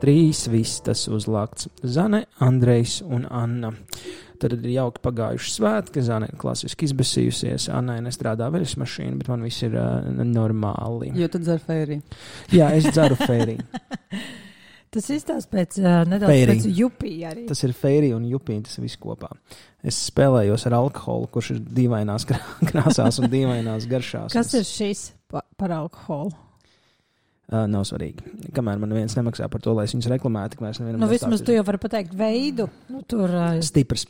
Trīs vistas uzlākts - Zane, Andrejs un Anna. Tad ir jauki pagājuši svētki, Zane ir klasiski izbēsījusies, Annai nestrādā veļas mašīna, bet man viss ir uh, normāli. Jo tad dzer fēriju. Jā, es dzeru fēriju. Tas izstāsta pēc uh, nedaudz Fairy. pēc jupija arī. Tas ir fērija un jupīna, tas viss kopā. Es spēlējos ar alkoholu, kurš ir dīvainās krā- krāsās un dīvainās garšās. Kas ir šis pa, par alkoholu? Uh, nav svarīgi. Kamēr man viens nemaksā par to, lai es viņus reklamētu, tikmēr es nevienam Nu, vismaz tu jau vari pateikt veidu. Nu, tur uh, Stiprs.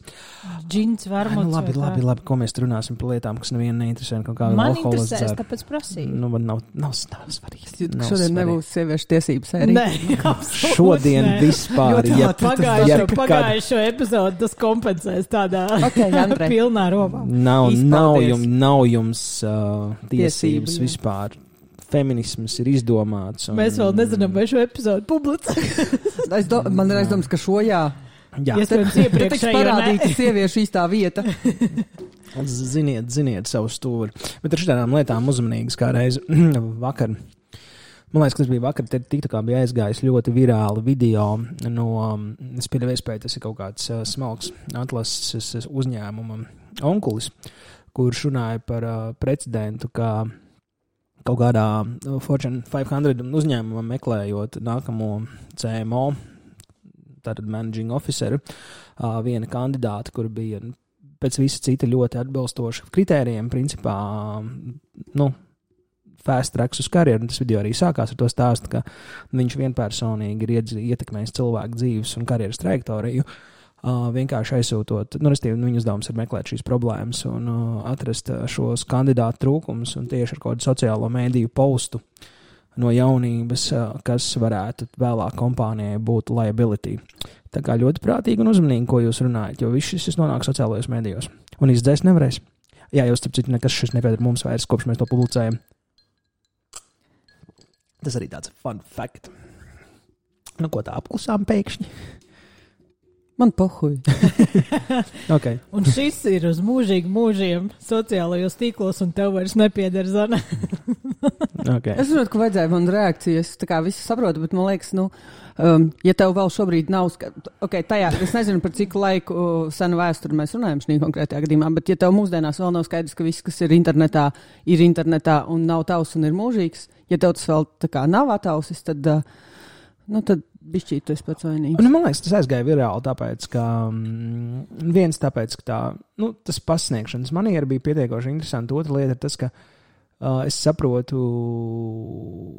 džins, Ai, varbūt. Nu, labi, labi, labi, ko mēs runāsim par lietām, kas nevienu neinteresē. Man interesēs, dzēra. tāpēc prasīju. Nu, man nav, nav, nav svarīgi. Jūtu, ka Nav šodien svarīgi. nebūs sieviešu tiesības sērija. Nē, absolūti Šodien nē. vispār, ja pagājušo, pagājušo epizodu tas kompensēs tādā Ok, Andrej. pilnā robā. Nav, nav, jums, nav jums uh, tiesības Tiesību, jā. Feminisms ir izdomāts. Un, Mēs vēl nezinām, vai šo epizodu publicēs. Es do, man ir aizdoms, ka šo jā. Jā, iepriekšējo parādīta ne. sieviešu īstā vieta. ziniet, ziniet savu stūri. Bet ar šādām lietām uzmanīgas kā reiz vakar. Man liekas, ka tas bija vakar, tad tik tā kā bija aizgājis ļoti virāli video no, um, es pieļauju, iespēju, tas ir kaut kāds uh, smalks atlases uzņēmuma onkulis, kurš runāja par uh, precedentu, kā kaut kādā uh, Fortune 500 uzņēmumā meklējot nākamo CMO, tātad managing officeru, uh, viena kandidāta, kur bija nu, pēc visa cita ļoti atbilstoša kritērijiem, principā, nu, fast tracks uz karjeru. Tas video arī sākās ar to stāstu, ka viņš vienpersonīgi ir ietekmējis cilvēku dzīves un karjeras trajektoriju. Uh, vienkārši aizsūtot, nu, respektīvi, nu, viņa uzdevums ir meklēt šīs problēmas un uh, atrast uh, šos kandidātu trūkumus un tieši ar kādu sociālo mēdīju postu no jaunības, uh, kas varētu vēlāk kompānijai būt liability. Tā kā ļoti prātīgi un uzmanīgi, ko jūs runājat, jo viss šis nonāk sociālajos mēdījos. Un izdzēst nevarēs. Jā, jau starp citu, nekas šis nepieder mums vairs, kopš mēs to publicējam. Tas arī tāds fun fact. Nu, ko tā apklusām pēkšņi? Man pohuj. Okay. Un šis ir uz mūžīgi mūžiem sociālajos tīklos, un tev vairs nepieder zana. Okay. Es saprotu, ka vajadzēja man reakciju. Es kā visu saprotu, bet man liekas, nu, um, ja tev vēl šobrīd nav, ska... ok, tajā, es nezinu, par cik laiku uh, senu vēsturi mēs runājam šī konkrētajā gadījumā, bet ja tev mūsdienās vēl nav skaidrs, ka viss, kas ir internetā, ir internetā un nav tavs un ir mūžīgs, ja tev tas vēl tā kā nav atausis, tad, uh, nu, tad bišķīt tu esi pats vainīgs. Nu, man liekas, tas aizgāja virāli, tāpēc, ka mm, viens, tāpēc, ka tā, nu, tas pasniegšanas maniera bija pietiekoši interesanta. Otra lieta ir tas, ka uh, es saprotu,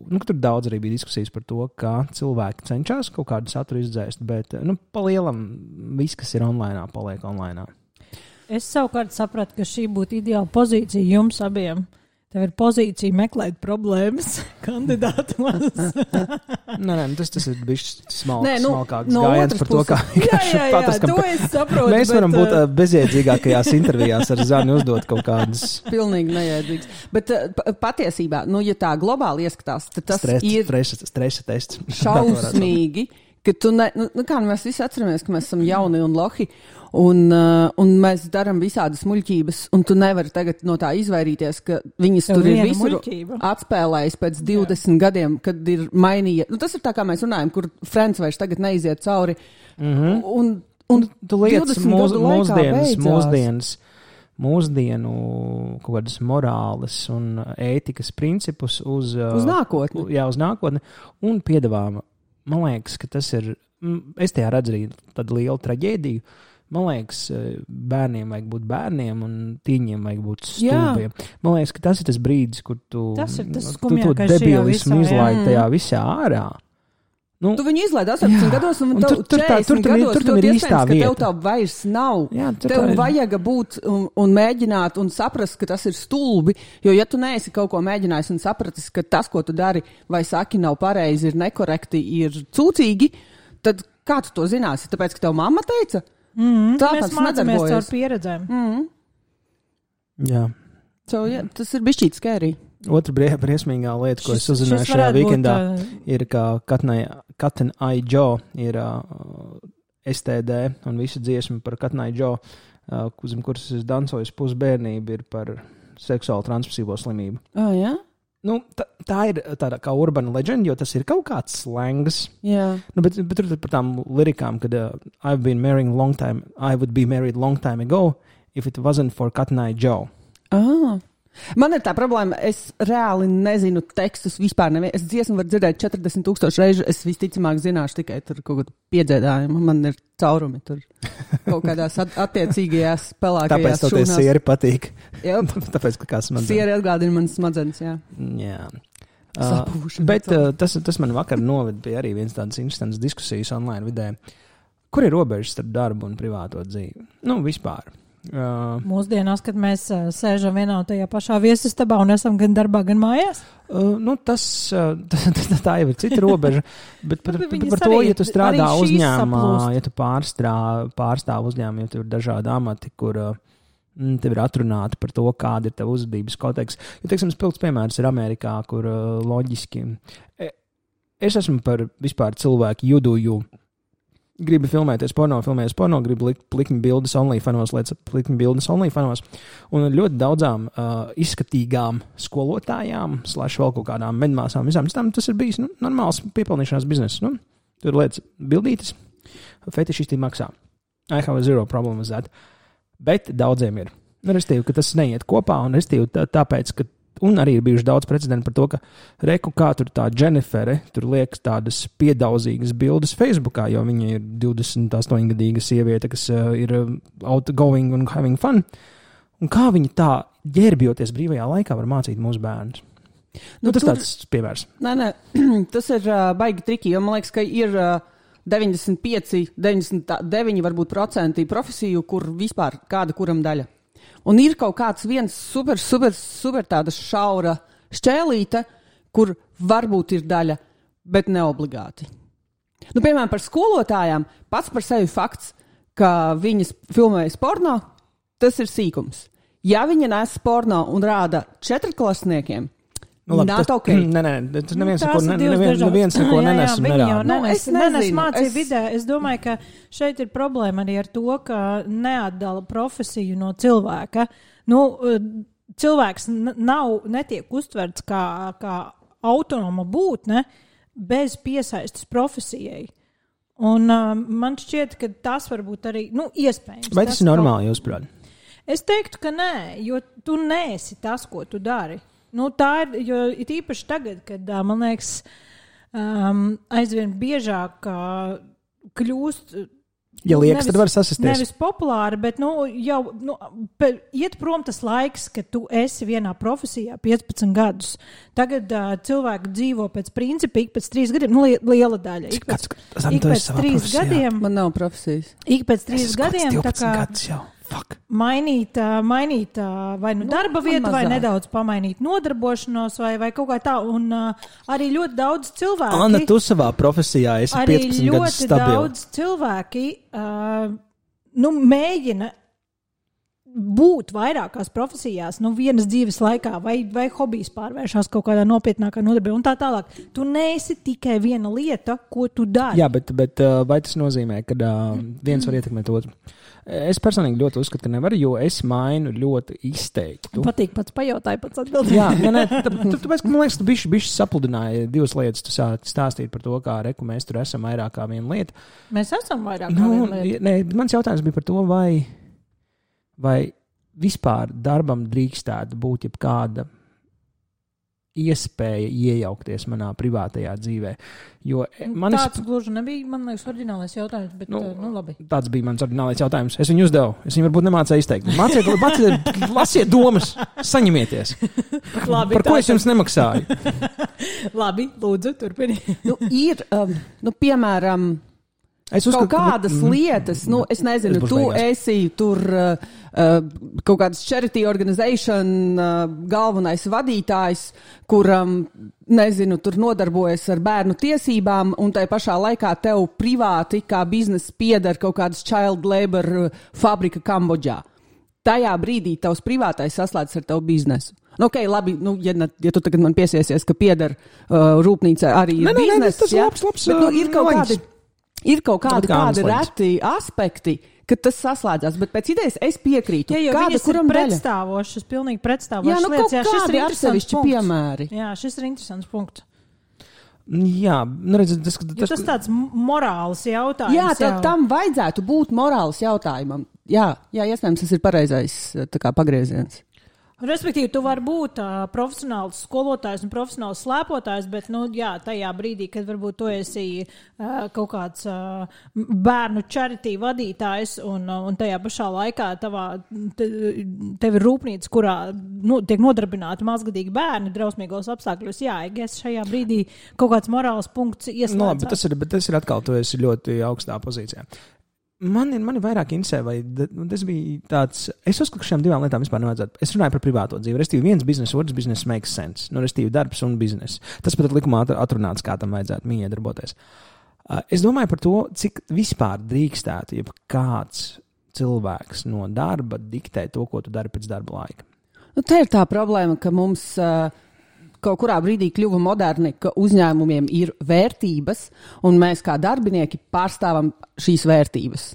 nu, ka tur daudz arī bija diskusijas par to, kā cilvēki cenšas kaut kādu saturu izdzēst, bet, nu, pa lielam viss, kas ir online, paliek online. Es savukārt sapratu, ka šī būtu ideāla pozīcija jums abiem. Tev ir pozīcija meklēt problēmas kandidātos. Nē, nē, nu, tas, tas ir bijis smalks, Nē, nu, smalkāks no gājiens par to, kā vienkārši saprotu. mēs bet, varam būt uh, uh, bezjēdzīgākajās intervijās ar Zani uzdot kaut kādas Pilnīgi nejēdzīgs. Bet uh, pa- patiesībā, nu, ja tā globāli ieskatās, tad tas stresa, ir stresa, stresa tests. šausmīgi. Ka tu ne, nu, nu kā, nu mēs visi atceramies, ka mēs esam jauni un lohi, un, uh, un mēs darām visādas muļķības, un tu nevari tagad no tā izvairīties, ka viņas Tev tur ir visur muļķība. atspēlējis pēc 20 Jā. gadiem, kad ir mainījies. Nu, tas ir tā, kā mēs runājam, kur Friends vairs tagad neiziet cauri. Mm -hmm. Un, un Tu lietas 20 mūs, mūsdienas, mūsdienas, mūsdienu kaut kādas morāles un ētikas principus uz, uh, uz nākotni. jā, uz nākotni un piedāvā. Man liekas, ka tas ir. Es tajā redzu arī tādu lielu traģēdiju. Man liekas, eh, bērniem vajag būt bērniem, un tīņiem vajag būt Jā. stulbiem. Man liekas, ka tas ir tas brīdis, kur tu Tas tas tu to debilismu jā. izlaidi tajā visā ārā. Nu, Tu viņu izlaidi 18 Jā. gados, un, Un tur- tur tā- 40 tur ir- gados tur tam ļoti ir īstā ka Tev vieta. tā vairs nav. jā, tur Tev tā vajag būt un, un mēģināt un saprast, ka tas ir stulbi. Jo, ja tu neesi kaut ko mēģinājis un sapratis, ka tas, ko tu dari, vai saki, nav pareizi, ir nekorekti, ir cūcīgi, tad kā tu to zināsi? Tāpēc, ka tev mamma teica, Mm, Tā mēs tas mācāmies caur pieredzēm. mm, Jā. so, ja, tas ir bijis skērī. Otra brie- briesmīgā lieta, ko es Šis- uzzināju šis šajā varētu būt, weekendā, uh, ir, ka Katna Aijo ir uh, STD un visa dziesma par Katna Aijo, uh, zem kuras es dancoju pusbērnību, ir par seksuālu transmisīvo slimību. Oh, ja? Nu, ta, tā ir tāda kā urbana leģenda, jo tas ir kaut kāds slangs. Jā. Nu, bet, bet tur ir par tām lirikām, kad uh, I've been married long time, I would be married long time ago if it wasn't for Eye Joe. Ah. Man ir tā problēma, es reāli nezinu tekstus vispār. Nevien. Es dziesmu varu dzirdēt 40,000 reižu. Es visticamāk zināšu tikai tur kaut kādu piedzēdājumu. Man ir caurumi tur kaut kādās at attiecīgajās pelēkajās Tāpēc tev sieri patīk. Jā, Tāpēc, ka kāds man sieri atgādina manas smadzenes, jā. Jā. Uh, bet uh, tas, tas man vakar noveda pie arī vienas tādas interesantas diskusijas online vidē. Kur ir robežas starp darbu un privāto dzīvi? Nu, vispār. Uh, Mūsdienās, kad mēs uh, sēžam vienā un tajā pašā viesistabā un esam gan darbā, gan mājās. uh, nu, tas uh, tā, tā jau ir cita robeža. Bet par, Bet par, par to, ja tu strādā uzņēmumā, ja tu pārstrā, pārstāv uzņēmumu, ja tur ir dažādi amati, kur uh, tev ir atrunāti par to, kāda ir tava uzvedības kodeks. Jo, teiksim, spilgts piemērs ir Amerikā, kur uh, loģiski. e- Es esmu par vispār cilvēku juduju. Gribu filmēties porno, filmēties porno, gribu likt plikņu bildes OnlyFanos, lietas plikņu bildes OnlyFanos. Un ļoti daudzām uh, izskatīgām skolotājām, slash vēl kaut kādām medmāsām, visām tam tas ir bijis nu, normāls piepelnīšanās bizness. Nu, tur lietas bildītas, fetišisti maksā. I have zero problem with that. Bet daudziem ir. Nu, Restīvi, ka tas neiet kopā, un restīvi, tā, tāpēc, ka, un arī ir bijuši daudz precedentu par to, ka reku kā tur tā Dženifere, tur liekas tādas piedauzīgas bildes Facebookā, jo viņa ir 28 gadīga sieviete, kas uh, ir uh, outgoing un having fun. Un kā viņa tā ģērbjoties brīvajā laikā var mācīt mūsu bērnus? Nu, Nu, tas tur- tāds piemērs. Nē, nē, tas ir uh, baigi triki, jo man liekas, ka ir uh, 95, 99 varbūt procenti profesiju, kur vispār kāda kuram daļa. Un ir kaut kāds viens super, super, super tāda šaura šķēlīte, kur varbūt ir daļa, bet ne obligāti. Nu, piemēram, par skolotājām pats par sevi fakts, ka viņas filmējas porno, tas ir sīkums. Ja viņa nes porno un rāda četrklasniekiem, nu, labi, tas ir ok. Nē, nē, tas neviens Nu, neko, tās ne, divas neviens, neviens neko nenes un nerāda. Nu, es nenes nezinu, mācību es- vidē. Es domāju, ka šeit ir problēma arī ar to, ka neatdala profesiju no cilvēka. Nu, eh, cilvēks nav, netiek uztverts kā, kā autonoma būtne bez piesaistes profesijai. Un uh, man šķiet, ka tas var būt arī nu, iespējams. Vai tas ir normāli, jūsuprāt? Es teiktu, ka nē, jo tu neesi tas, ko tu dari. Nu, tā ir, jo it īpaši tagad, kad man liekas, um, aizvien biežāk kļūst. Ja liekas, tad var sasisties. Nevis populāri, bet nu, jau nu, iet prom tas laiks, kad tu esi vienā profesijā 15 gadus. Tagad uh, cilvēki dzīvo pēc principa, ik pēc trīs gadiem, nu, li liela daļa. Ik pēc, Kāds, ik pēc trīs gadiem, Man nav profesijas. ik pēc trīs gadiem, gadus jau. Fuck. mainīt, mainīt vai nu, Nu, darba vietu, vai nedaudz pamainīt nodarbošanos, vai, vai kaut kā tā. Un ā, arī ļoti daudz cilvēku. Anna, tu savā profesijā esi arī 15 gadus ļoti daudz cilvēki uh, nu, mēģina būt vairākās profesijās, nu, vienas dzīves laikā, vai, vai hobijs pārvēršas kaut kādā nopietnākā nodarbībā, un tā tālāk. Tu neesi tikai viena lieta, ko tu dari. Jā, bet, bet uh, vai tas nozīmē, ka uh, viens var ietekmēt otru? Es personīgi ļoti uzskatu, ka nevar, jo es mainu ļoti izteikti. Man patīk pats pajautāja, pats atbildēja. Jā, nē, nē, tā- tā- tāpēc, ka man liekas, tu bišķi, bišķi sapludināji divas lietas. Tu sāki stāstīt par to, kā reku mēs tur esam vairāk kā viena lieta. Mēs esam vairāk kā Nu, viena lieta. nē, mans jautājums bija par to, vai, vai vispār darbam drīkstētu būt jebkāda iespēja iejaukties manā privātajā dzīvē. Jo Nu, man Tāds gluži nebija, man liekas, oriģinālais jautājums, bet, Nu, nu, nu labi. tāds bija mans ordinālais jautājums. Es viņu uzdevu. Es viņu varbūt nemācīju izteikt. Māciet, māciet, lasiet domas, saņemieties. labi Par ko es jums nemaksāju? Labi, lūdzu, turpiniet. Nu, ir, um, nu, piemēram, Es kaut uzskatu, ka- kādas Mhm. lietas, nu, es nezinu, Es tu beigās. esi tur uh, kaut kāds charity organization uh, galvenais vadītājs, kuram, nezinu, tur nodarbojas ar bērnu tiesībām, un tai pašā laikā tev privāti kā biznesa pieder kaut kādas child labor uh, fabrika Kambodžā. Tajā brīdī tavs privātais saslēdzas ar tavu biznesu. Nu, okay, labi, nu, ja, ne, ja tu tagad man piesiesies, ka pieder uh, rūpnīca arī nē, nē, biznesa, tas ir ja? labs, labs, Bet, nu, uh, ir kaut leņķis. kādi, ir kaut kādi, kādi reti aspekti, ka tas saslēdzās. Bet pēc idejas es piekrītu. Jā, Kāda kuram ir pretstāvošas, pilnīgi pretstāvošas Jā, nu lietas. Jā, šis ir atsevišķi piemēri. Jā, šis ir interesants punkts. Jā, nu, redz, tas, Jo tas, tas tāds morāls jautājums. Jā, tad jau. tam vajadzētu būt morāls jautājumam. Jā, jā iespējams, tas ir pareizais tā kā, pagrieziens. Respektīvi, tu vari būt uh, profesionāls skolotājs un profesionāls slēpotājs, bet, nu, jā, tajā brīdī, kad varbūt tu esi uh, kaut kāds uh, bērnu charity vadītājs un, uh, un tajā pašā laikā tavā, te, tev ir rūpnīca, kurā nu, tiek nodarbināti mazgadīgi bērni drausmīgos apstākļos, jā, es šajā brīdī kaut kāds morāls punkts nu, labi, bet tas, ir, bet tas ir atkal, tu esi ļoti augstā pozīcijā. Man ir, man ir vairāk interesē, vai nu, tas bija tāds. Es uzskatu, ka šīm divām lietām vispār nevajadzētu. Es runāju par privāto dzīvi. Restīvi, viens biznesa, otrs biznesa makes sense. Nu, restīvi, darbs un biznesa. Tas pat ir likumā atr- atrunāts, kā tam vajadzētu mīļi darboties. Es domāju par to, cik vispār drīkstētu, ja kāds cilvēks no darba diktē to, ko tu dari pēc darba laika. Nu, te ir tā problēma, ka mums uh, kaut kurā brīdī kļuva moderni, ka uzņēmumiem ir vērtības, un mēs kā darbinieki pārstāvam šīs vērtības.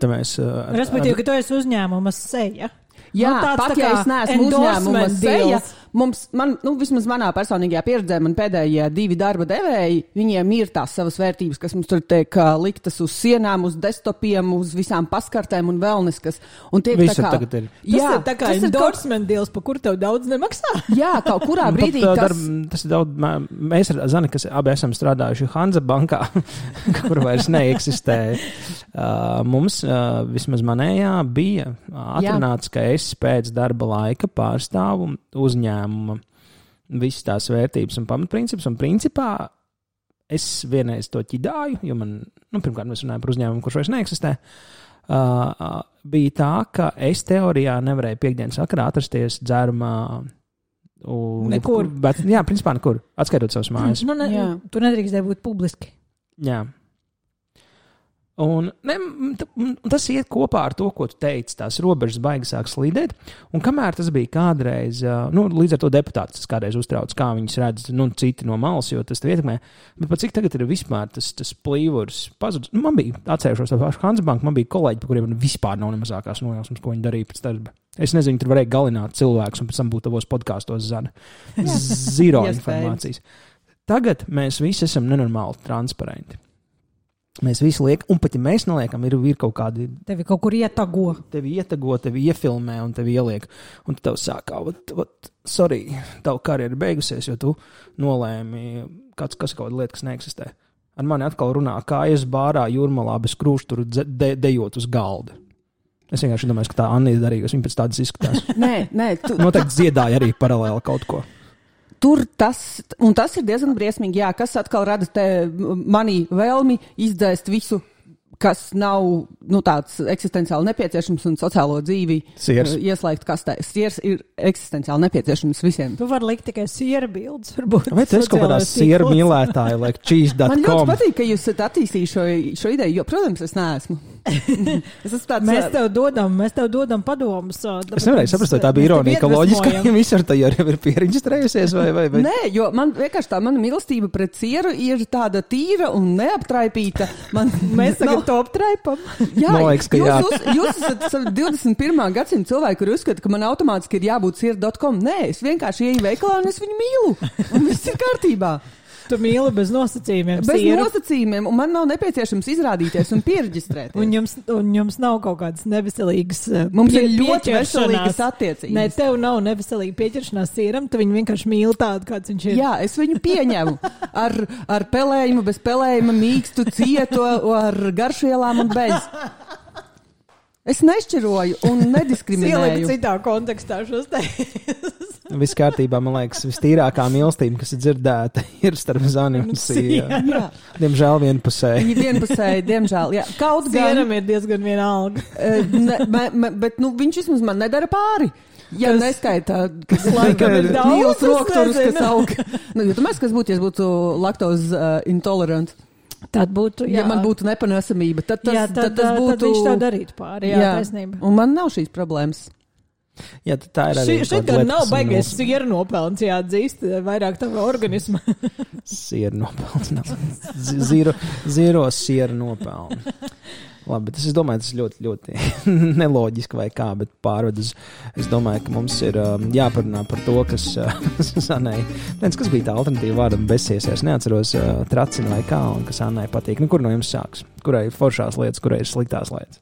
Te mēs, uh, Respektīvi, ka tu esi uzņēmuma seja. Jā, Nu, tāds pat tā ja es neesmu uzņēmuma seja, deals. Mums, man, nu, vismaz manā personīgajā pieredzē, man pēdējie divi darba devēji, viņiem ir tās savas vērtības, kas mums tur tiek liktas uz sienām, uz desktopiem, uz visām paskartēm un vēlniskas. Un tiek Visur tā kā, tagad ir. Tas jā, ir tā kā tas ir endorsement deals, par kuru tev daudz nemaksā. jā, kaut kurā Nu, brīdī pat, tas, darb, tas ir daudz. mē- Mēs ar Zani, kas abi esam strādājuši Hanza bankā, kur vairs neeksistē. Uh, mums, uh, vismaz manējā, bija atrunāts, ka es pēc darba laika pārstāvu uzņēmumu visas tās vērtības un pamatprincipus. Un principā es vienreiz to ķidāju, jo man, nu, pirmkārt, mēs runājam par uzņēmumu, kurš vairs neeksistē. Uh, bija tā, ka es teorijā nevarēju piekdienas vakarā atrasties dzērumā. Un, Nekur. Bet, jā, principā nekur. Atskaitot savus mājas. Nu, ne, Jā. tu nedrīkst būt publiski. Jā. Un, ne, m, tas iet kopā ar to, ko tu teici. Tās robežas baigas sāk slīdēt. Un kamēr tas bija kādreiz, nu, līdz ar to deputāts kādreiz uztrauc, kā viņas redz, nu, citi no malas, jo tas ietekmē. Bet cik tagad ir vispār tas, tas plīvurs pazudis? Nu, man bija, atcerēšos to pašu Hansbanku, man bija kolēģi, par kuriem vispār nav ne mazākās nojausmas, ko viņi darīja pēc darba. Es nezinu, tur varēja galināt cilvēkus un pēc tam būt tavos podkāstos zana. Zero informācijas. Tagad mēs visi esam nenormāli transparenti. Mēs visi liekam, un pat ja mēs neliekam, ir, ir kaut kādi Tevi kaut kur ietago. tevi ietago, tevi iefilmē un tevi ieliek. Un tev sākā, vat, vat, sorry, tava karjera ir beigusies, jo tu nolēmi, kāds, kas ir kaut kāda lieta, kas neeksistē. Ar mani atkal runā, kā es bārā jūrmalā bez krūšņa tur dze- de, dejot uz galda. Es vienkārši domāju, ka tā Anna darīja, kas viņa pēc tādas izskatās. nē, nē, tu, Noteikti dziedāja arī paralēli kaut ko. Tur tas, tas ir diezgan briesmīgi, jā, kas atkal rada manī vēlmi izdzēst visu, kas nav nu, tāds eksistenciāli nepieciešams un sociālo dzīvi Siers. eh, ieslēgt kastē. Siers ir eksistenciāli nepieciešams visiem. Tu vari likt tikai siera bildes, varbūt. Vai tas kaut kādā sieru mīlētāja, like Man ļoti cheese.com? patīk, ka jūs esat attīstījuši šo, šo ideju, jo, protams, es neesmu. es esmu tāds Mēs tev dodam, mēs tev dodam padomus. ā, Es nevarēju saprast, vai tā bija ironija, ka loģiski, ka visur tā jau ir pieregistrējusies vai, vai, vai. Nē, jo man vienkārši tā mana mīlestība pret sieru ir tāda tīra un neaptraipīta. Man, Mēs tagad top traipam. Jā, Man liekas, ka jūs, jā. Uz, jūs esat savi 21. gadsimta cilvēki, kuri uzskata, ka man automātiski ir jābūt sirds.com. Nē, es vienkārši eju veikalā un es viņu mīlu. Un viss ir kārtībā. Tu mīli bez nosacījumiem. Bez sieru. nosacījumiem, un man nav nepieciešams izrādīties un pierģistrēt. Un jums, un jums nav kaut kādas neveselīgas. ā, Mums pie- ir ļoti veselīgas attiecības. Nē, tev nav neveselīga pieķeršanās sieram, tu viņu vienkārši mīli tādu, kāds viņš ir. Jā, es viņu pieņemu ar, ar pelējumu, bez pelējuma, mīkstu, cietu, ar garšvielām un bez. Es nešķiroju un Ieliku nediskriminēju. citā kontekstā šos teikumus. Viss kārtībā, man liekas, vistīrākā mīlestība, kas ir dzirdēta, ir starp Zani un. Jā, Diemžēl vienpusēji. viņi vienpusēji, diemžēl. Jā. Kaut gan, Sieram ir diezgan vienalga. eh, ne, me, me, bet nu, viņš vismaz man nedara pāri. Ja Kas- neskaita, kas Laikam ir daudz, rokturus, kas aug. Nu, jo tu mēs, kas būtu, ja es būtu laktoz uh, intolerant? Tad būtu, Ja man būtu nepanesamība, tad tas, jā, tad, tad tas būtu. tad viņš tev darītu pāri. Jā, jā. taisnība. Un man nav šīs problēmas. Jā, tad tā ir arī. Šī gan nav baigais sieru nopelns jāatzīst, vairāk tava organisma. Sieru nopelns. Zero, zero sieru nopelnu. Labi, bet es domāju, tas ir ļoti, ļoti neloģiski vai kā, bet pārved uz. Es domāju, ka mums ir um, jāparunā par to, kas uh, Sanai, Nec, kas bija tā alternatīva vārdam besies. Es neatceros uh, tracina vai kā, un kas Annai patīk. Nu, kur no jums sāks? Kurai ir foršās lietas, kurai ir sliktās lietas?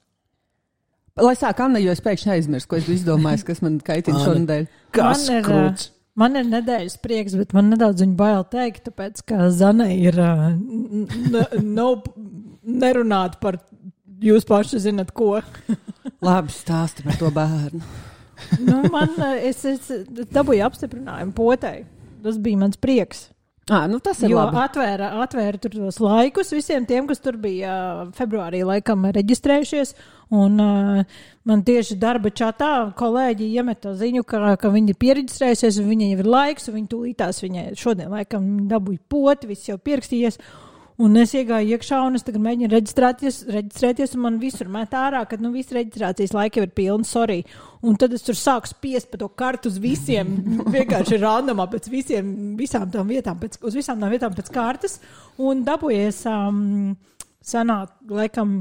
Lai sāk Anna, jo es pēkšņi aizmirsu, ko es biju izdomājis, kas man kaitina šonadēļ. Kas Man ir, krūts? Man ir nedēļas prieks, bet man nedaudz viņa bail teikt, tāpēc, ka Zanai ir uh, n- n- nav nerunāt par jūs paši zinat ko. Labi, stāsti par to bērnu. nu, man, uh, es, es dabūju apstiprinājumu potei. Tas bija mans prieks. À, nu tas ir Jo labi. atvēra, atvēra tur tos laikus visiem tiem, kas tur bija uh, februārī laikam reģistrējušies. Un uh, man tieši darba čatā kolēģi iemeta ziņu, ka, ka viņi ir pieregistrējušies, un viņai jau ir laiks, un viņi tūlītās viņai šodien laikam dabūja poti, viss jau pierakstījies. Un es iegāju iekšā, un es tagad mēģinu reģistrēties, reģistrēties un man visur met ārā, ka nu, viss reģistrācijas laika jau ir pilns, sorry. Un tad es tur sāku spiest pa to kartu uz visiem, vienkārši randomā pēc visiem, visām tām vietām, pēc, uz visām tām vietām pēc kārtas. Un dabūjies um, sanāk, laikam,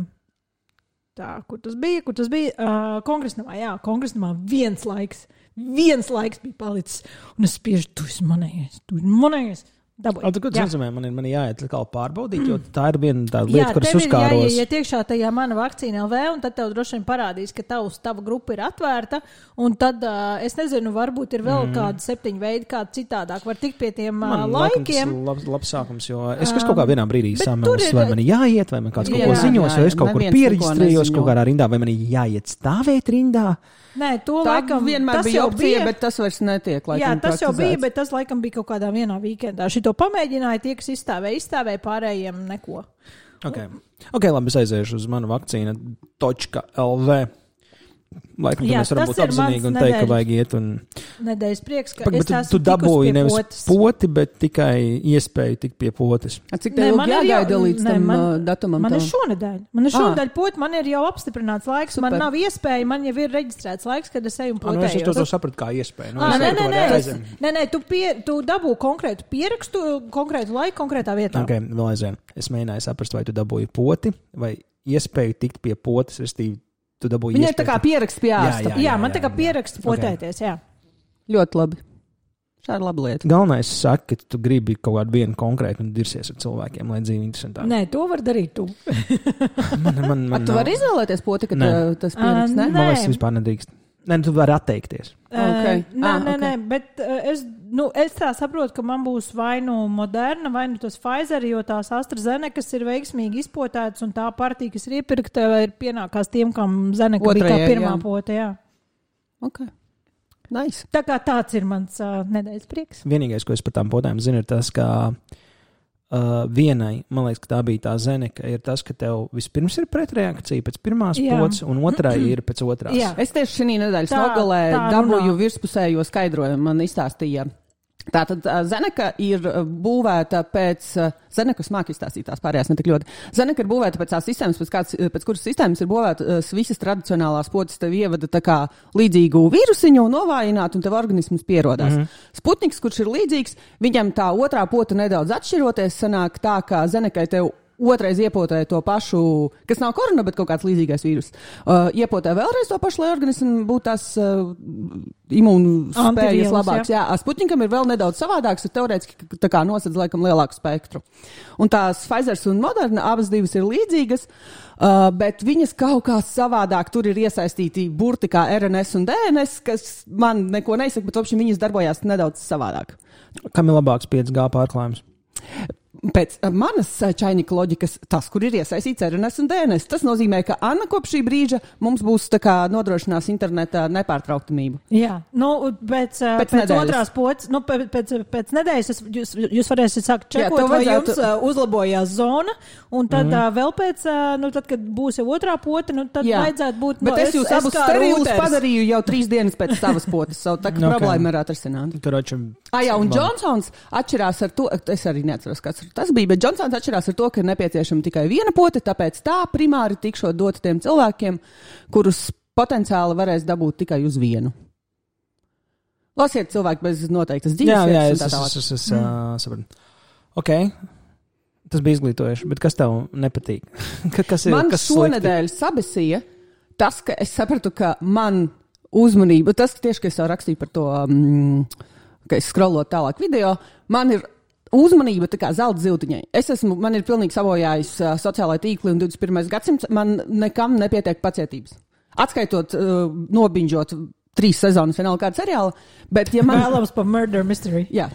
tā, kur tas bija, kur tas bija, uh, kongresnamā, jā, kongresnamā viens laiks, viens laiks bija palicis. Un es spiežu, tu esi manējais, tu esi manējais. Ko tu Jā. nozīmē, man ir, man jāiet atkal pārbaudīt, jo tā ir viena tāda Jā, lieta, kuras uzkāros. jāiet iekšā tajā mana vakcīna LV, un tad tev droši vien parādīs, ka tavs, tava grupa ir atvērta. Un tad, uh, es nezinu, varbūt ir vēl mm. kādi septiņi veidi, kā citādāk var tikt pie tiem uh, Man laikiem. ir labs, labs sākums, jo es, es kaut kā vienā brīdī samēlos, vai man ir jāiet, vai man kāds kaut Jā, ko ziņos, jā, vai es kaut kur neziņo. kaut kādā rindā, vai man ir jāiet stāvēt rindā. Nē, to Tā laikam vienmēr tas bija jau opcija, bija. bet tas vairs netiek. Jā, Laikam, tas jau bija, bet tas laikam bija kaut kādā vienā weekendā. Šito pamēģināja, tie, kas izstāvēja, izstāvēja pārējiem neko. Okay. ok, labi, es aiziešu uz manu vakcīnu. .lv. Laikam, Jā, mēs varam būt ir apzinīgi un teikt, ka vajag iet un. Nedēļas prieks, ka Pak, tu, tu dabūji nevis potes. poti, bet tikai iespēju tikt pie potes. A, Cik tev man ir jāgaida līdz nē, tam man- uh, datumam? Man ir tavam? šonadēļ. Man ir Ā. šonadēļ pot, man ir jau apstiprināts laiks. Super. Man nav iespēja, man jau ir reģistrēts laiks, kad es eju un Ah, nu, es potēju. to, to sapratu kā iespēju. Nu, Ā, es nē, nē, nē, es, nē, nē, tu, pie, tu dabū konkrētu pierakstu, konkrētu laiku, konkrētā vietā. Ok, vēl aizvien. Es mēģināju saprast, vai tu dabūji poti vai iespēju tikt pie potes, respektīvi, tu dabūji Viņai tā kā pieraksts pie Jā, ārsta. jā. Jā, jā, man tā kā pierakstu Ok. potēties. Jā. Ļoti labi. Šā ir laba lieta. Galvenais saka, ka tu gribi kaut kādu vienu konkrētu un dirsies ar cilvēkiem, lai dzīve interesantāk. Nē, to var darīt tu. man, man, man Tu vari izvēlēties poti, ka Nē. tas pieraksts, ne? Ā, Man liekas, Nē. tas vispār nedrīkst. Nē, nu, tu vari atteikties. Ok. Uh, nē, Ah, nē, ok. nē, bet uh, es, nu, es tā saprotu, ka man būs vai nu moderna, vai nu tas Pfizer, jo tās AstraZeneca ir veiksmīgi izpotētas, un tā partija, kas ir iepirkta, ir pienākās tiem, kam Zeneca bija kā pirmā jā. pote. Jā. Ok. Nice. Tā kā tāds ir mans uh, nedēļas prieks. Vienīgais, ko es par tām potēm zinu, ir tas, ka uh, vienai, man liekas, ka tā bija tā zeneka, ir tas, ka tev vispirms ir pretreakcija pēc pirmās potes, un otrai ir pēc otrās. Jā. Es tieši šī nedēļas nogalē dabūju virspusējo skaidrojumu. Man izstāstīja. Tātad Zeneka ir būvēta pēc, ā, Zeneka smāk izstāstīt tās pārējās ne tik ļoti. Zeneka ir būvēta pēc tās sistēmas, pēc, kāds, pēc kuras sistēmas ir būvētas visas tradicionālās potes, tev ievada tā kā līdzīgu vīrusiņu, novājināt, un tev organisms pierodās. Mm -hmm. Sputniks, kurš ir līdzīgs, viņam tā otrā pota nedaudz atšķiroties, sanāk tā, ka Zenekai tev Otrais iepotē to pašu, kas nav korona, bet kaut kāds līdzīgais vīrus. Uh, iepotē vēlreiz to pašu, lai organismam būtu tās uh, imūnu spējas Antivielas, labākas. Jā, jā Sputnikam ir vēl nedaudz savādāks, ir teorētiski tā kā nosedz laikam lielāku spektru. Un tās Pfizer un Moderna abas divas ir līdzīgas, uh, bet viņas kaut kā savādāk tur ir iesaistīti burti kā RNS un DNS, kas man neko nesaka, bet viņas darbojās nedaudz savādāk. Kam ir labāks 5G pārklājums? Pēc uh, manas uh, čainika loģikas, tas, kur ir iesaistīts RNS un DNS, tas nozīmē, ka Anna kopš šī brīža mums būs tā kā nodrošinās interneta nepārtrauktamību. Jā, nu, pēc, uh, Pēc pēc, otrās potes, nu, pēc, pēc, pēc nedēļas es, jūs, jūs varēsiet sākt Jā, čekot, tev vai vajadzētu- jums uh, uzlabojās zona, un tad mm. uh, vēl pēc, uh, nu, tad, kad būs jau otrā pote, nu, tad Jā. vajadzētu būt. Bet nu, es jūs abus sterilus padarīju jau trīs dienas pēc savas potes, savu tā kā Nu, ok. problēma ir atrisināta. Karoči, Ah, jā, un. Johnsons atšķirās ar to, es arī neatceros, kas tas bija, bet Johnsons atšķirās ar to, ka ir nepieciešama tikai viena pote, tāpēc tā primāri tikšot dot tiem cilvēkiem, kurus potenciāli varēs dabūt tikai uz vienu. Lasiet cilvēku bez noteiktas dzīves. jā, jā, es, tā es, es, es, es uh, sapratu. Ok. Tas bija izglītojoši, bet kas tev nepatīk? Ka- kas ir Man kas šonadēļ sabesīja tas, ka es sapratu, ka man uzmanība, tas tieši, ka es jau rakstīju par to, um, ka es skrolotu tālāk video, man ir uzmanība tā kā zelta ziltiņai. Es esmu, man ir pilnīgi savojājis uh, sociālai tīkli un 21. gadsimts, man nekam nepietiek pacietības. Atskaitot, uh, nobiņģot trīs sezonas vienalga kāda seriāla, bet ja man... Vēlams par murder mystery. Jā,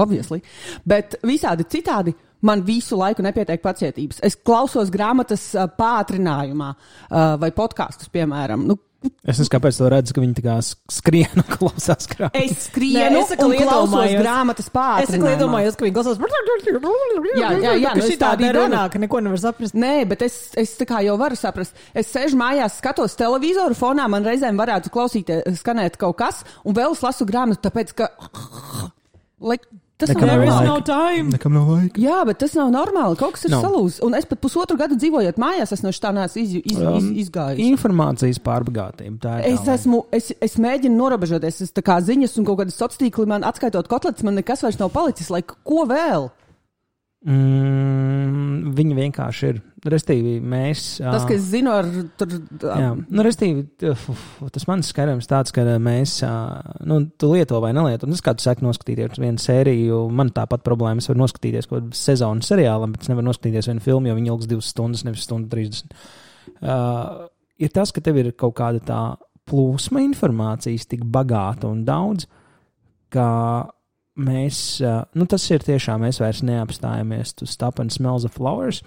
obviously. Bet visādi citādi man visu laiku nepietiek pacietības. Es klausos grāmatas uh, pātrinājumā uh, vai podkāstus, piemēram. Nu, Es nezinu, kāpēc to redzu, ka viņi tā kā skrien un klausās grāmatā. es skrienu Nē, es atkal un klausos grāmatas Es tikai pātrinājumā. iedomājos, ka viņi klausās. Jā, jā, jā, nu es tāda tādu runā, ka neko nevar saprast. Nē, bet es, es tā kā jau varu saprast. Es sēžu mājās, skatos televizoru fonā, man reizēm varētu klausīties, skanēt kaut kas, un vēl es lasu grāmatu, tāpēc ka. Lai, tas Nekam nav There is laika. no time. Nekam nav laika. Jā, bet tas nav normāli. Kaut kas ir no. Nav. salūzis. Un es pat pusotru gadu dzīvojot mājās, es no tā neesmu iz, iz, iz, izgājis. Informācijas pārbagātība. Tā ir. Es, tā esmu, es, es mēģinu norobežoties. Es tā kā ziņas un kaut kādas sociālās tīkli man atskaitot kotlets, man nekas vairs nav palicis. Lai, ko vēl? Mm, viņi vienkārši ir. Restīvi, mēs. Tas, ka es zinu, ar tur. Jā, nu, restīvi, uf, tas mans skatījums tāds, ka mēs, nu, tu lieto vai nelieto. Tas, kā tu saki, noskatīties vienu sēriju, man tāpat problēma. Es varu noskatīties kaut kādu sezonu seriālam, bet es nevaru noskatīties vienu filmu, jo viņi ilgs divas stundas, nevis stundu 30. Uh, ir tas, ka tev ir kaut kāda tā plūsma informācijas tik bagāta un daudz, ka mēs, nu, tas ir tiešām, mēs vairs neapstājamies to stop and smell the flowers,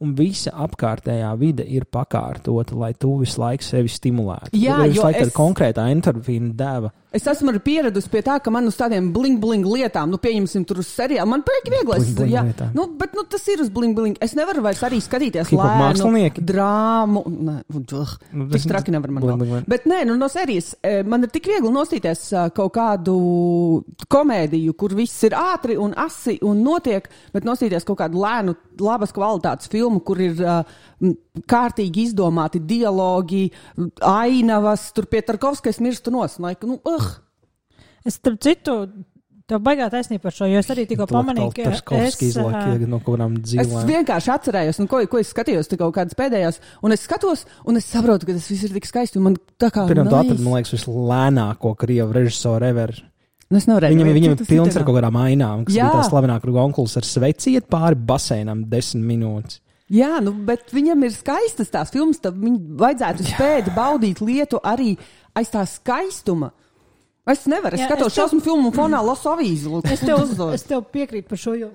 un visa apkārtējā vide ir pakārtota, lai tu visu laiku sevi stimulētu. Jā, jo es- konkrētā endorfīna deva. Es esmu pieradusi pie tā, ka man uz tādiem bling-bling lietām, nu, pieņemsim, tur uz seriālu, man patīk viegli. Es, Bling-bling jā, lietām. nu, bet nu, tas ir uz bling-bling. Es nevaru vairs arī skatīties lēnu mākslinieki? drāmu. Nē, ugh, Nu, tas- traki nevar man bling, bling, bling. Bet nē, nu, no serijas eh, man ir tik viegli nostīties eh, kaut kādu komēdiju, kur viss ir ātri un asi un notiek, bet nostīties kaut kādu lēnu, labas kvalitātes filmu, kur ir uh, kārtīgi izdomāti dialogi, ainavas, tur pie Tarkovskais mirstu nos. Like, nu, uh, Es starp citu, tev baigā taisnība par šo, jo es arī tikko pamanīju, ka es, izlaiž ā, no kaut kādām Es vienkārši atcerējos, nu, ko, ko es skatījos, tā kaut kādas pēdējās, un es skatos, un es saprotu, ka tas viss ir tik skaisti. un Man tā kā Pirmā atradi, man liekas, vislēnāko krievu režisoru ever. Nu, es nevarēju. Viņam, viņam ir Tas pilns ar kaut kādām ainām, kas Jā. bija tā slavenākā onkulis ar sveci iet pāri basēnam desmit minūtes. Jā, nu, bet viņam ir skaistas tās filmas, tad viņam vajadzētu spēt baudīt lietu arī aiz tā skaistuma. Es nevaru, es Jā, skatos es tev- šausmu filmu un fonā lasu avīzi. Es tev, es tev piekrītu par šo, jo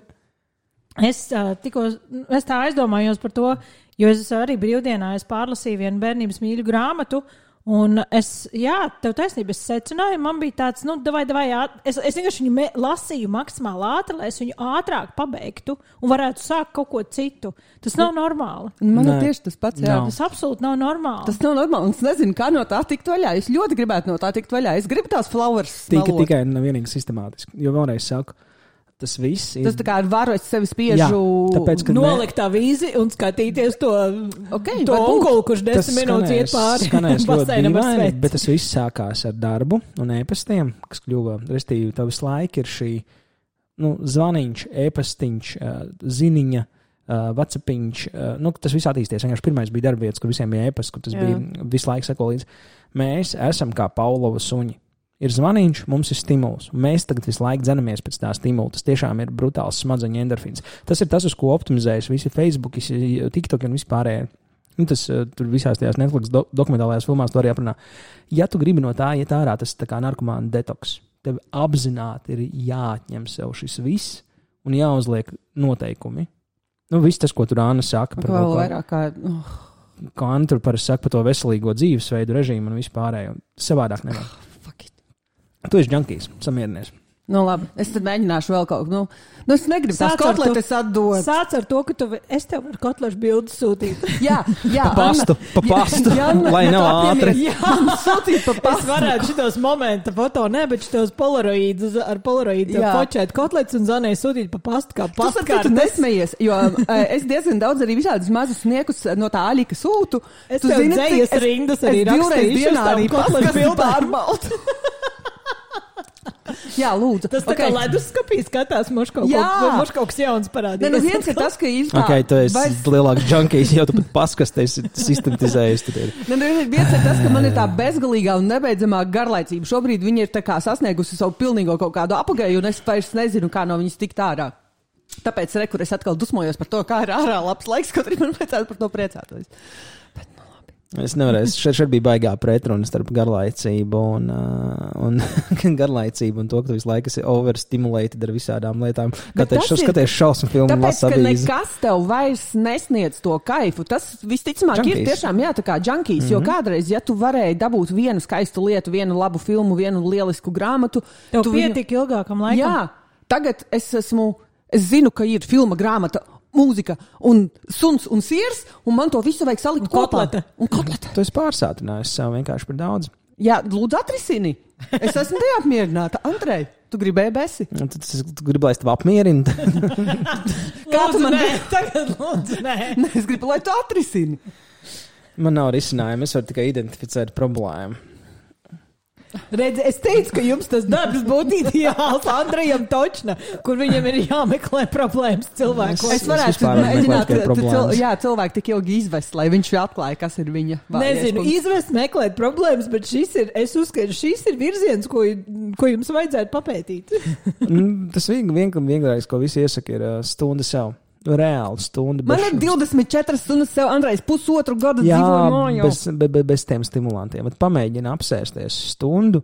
es, uh, tikko, es tā aizdomājos par to, jo es arī brīvdienā es pārlasīju vienu bērnības mīļu grāmatu. Un es, jā, tev taisnība, es secināju, man bija tāds, nu, vai, vai, es, es vienkārši viņu me, lasīju maksimāli ātri, lai es viņu ātrāk pabeigtu un varētu sākt kaut ko citu. Tas nav normāli. Man ir tieši tas pats. Jā. Nav. Tas absolūti nav normāli. Tas nav normāli. un Es nezinu, kā no tā tikt vaļā. Es ļoti gribētu no tā tikt vaļā. Es gribu tās flowers. Tika, tikai un vienīgi sistemātiski. Jo vēlreiz saku, tas viss ir. Tas tā kā ar varu es sevi spiežu. Jā, tāpēc, Nolikt tā vīzi un skatīties to, Ok, to onkuli, kurš Tas desmit minūtes iet pāri skanēs ļoti dīvaini, bet tas viss sākās ar darbu un ēpastiem, kas kļuva, restīvi, tev visu laiku ir šī, nu, zvaniņš, ēpastiņš, ā, ziņa, vacapiņš, nu, tas viss attīstījies. Vienkārši pirmais bija darbvietas, kur visiem bija ēpas, kur tas Jā. Jā. bija visu laiku seko līdzi. Mēs esam kā Paulova suņi. Ir zvaniņš, mums ir stimuls. Mēs tagad visu laiku dzenamies pēc tā stimula. Tas tiešām ir brutāls smadzeņu endorfīns. Tas ir tas, uz ko optimizējas visi Facebook, visi TikTok un vispārējie. Nu, tas uh, tur visās tajās Netflix do dokumentālajās filmās to arī aprunā. Ja tu gribi no tā iet ārā, tas ir kā narkomāna detoks. Tev apzināti ir jāatņem sev šis viss un jāuzliek noteikumi. Nu, viss tas, ko tur Anna saka par Vēl to, vairāk kā. Oh, ko Anna tur parasti saka par to veselīgo dzīvesveidu, režīmu un vispārējo. Savādāk nevar. Tu esi junkijs, samierinies. Nu, labi. Es tad mēģināšu vēl kaut ko. Nu, nu es negribu tās ar to- kotletes atdot. Sāc ar to, ka tu, es tev varu kotlešu bildi sūtīt. Jā, jā. Pa pastu, pa pastu, lai nav ātri. Jā, sūtīt pa Es pastu. varētu šitos momentu foto, ne, bet šitos polaroīdus ar polaroīdu Jā. fočēt kotlets un zanēju sūtīt pa pastu kā Tu saproti, tu pastkārtes. nesmējies, jo eh, es diezgan daudz arī visādus mazus sniegus no tā aļika sūtu. Es Tu tev zini, dzējas es- rindas arī es divreiz rakstīšu dienā arī kotlešu paskastu bildēm. Jā, lūdzu. Tas tā okay. kā leduskapī skatās, moš kaut, Jā. kaut, kaut kas jauns Ne, parādījies. nu viens ir tas, ka ir tā, Ok, tu esi vairs- lielāks junkijs, jau tu pat paskasties, ir. Ne, nu, viens ir tas, ka man ir tā bezgalīgā un nebeidzamā garlaicība. Šobrīd viņa ir tā kā sasniegusi savu pilnīgo kaut kādu apgāju, un es vairs nezinu, kā no viņas tikt ārā. Tāpēc, re, kur es atkal dusmojos par to, kā ir ārā labs laiks, kaut arī man vajadzētu par to priecāties. Es nevaru, es šeit, šeit bija baigā pretruna starp garlaicību un, uh, un garlaicību un to, ka tu visu laiku esi overstimulated ar visādām lietām. Kā tas ir- skaties šausmu filmu, Tāpēc, ka nekas tev vairs nesniedz to kaifu, tas visticamāk ir Junkies. tiešām jā, tā kā junkīs. Mm -hmm. Jo kādreiz, ja tu varēji dabūt vienu skaistu lietu, vienu labu filmu, vienu lielisku grāmatu, Tev tu viņu- pietika ilgākam laikam. Jā, tagad es esmu, es zinu, ka ir filma grāmata. Mūzika, un suns un sirs, un man to visu vajag salikt Un kopā. kotlete. Un kotlete. Tu esi pārsātinājis sev vienkārši par daudz. Jā, lūdzu, atrisini. Es esmu neapmierināta. Andrej, tu gribēji besi. Un tad es gribu, lai es tevi apmierinu. Kā tu man nē, tagad lūdzu, nē. Nē, es gribu, lai tu atrisini. Man nav risinājumu, es varu tikai identificēt problēmu. Redz, es teicu, ka jums tas darbs būtu ideāls Andrejam Točna, kur viņam ir jāmeklē problēmas cilvēkos. Es Es varētu mēģināt, cil, jā, cilvēki tik ilgi izvest, lai viņš atklāja, kas ir viņa Nezinu, punkts. izvest, meklēt problēmas, bet šis ir, es uzskatu, šis ir virziens, ko, ko jums vajadzētu papētīt. Mm, Tas vien- vien- vienīgais, ko visi iesaka, ir stunda sev. Reāli stunda. Man ir 24 stundas sev, Andrejs, pusotru gadu dzīvoju mājās. bez, be, be, bez tiem stimulantiem. Bet pamēģini apsēsties stundu.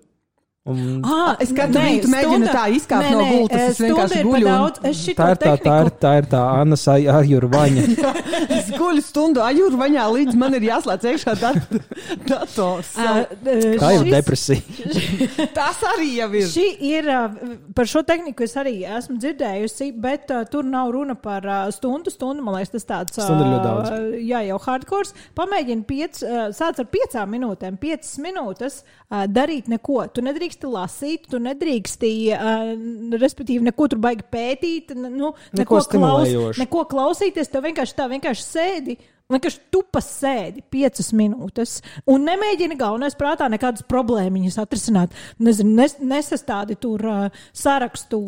Un Ah, es katru rītu mēģinu tā izkāpt no gultas, es vienkārši guļu un- tā ir tā, tā ir tā, ir tā Anna Sajāra vaņa. Es guļu stundu ajurvaņā, līdz man ir jāslēdz iekšā dat dators. Tā jau ir depresija. Tas arī jau ir. Šī ir, uh, par šo tehniku es arī esmu dzirdējusi, bet uh, tur nav runa par uh, stundu. Stundu, man liekas, tas tāds Stunda uh, jā, jau hardcore. Pamēģini piec, uh, sāc ar piecām minūtēm, piecas minūtes uh, darīt neko. Tu nedrīksti lasīt, tu nedrīksti, uh, respektīvi, neko tur baigi pētīt, nu, Neko stimulējošu. neko klausīties. Tev vienkārši tā vienkārši sēdi. Vienkārši tupas sēdi piecas minūtes un nemēģini galvenais prātā nekādas problēmas atrisināt. Nezinu, nes, nesastādi tur uh, sarakstu.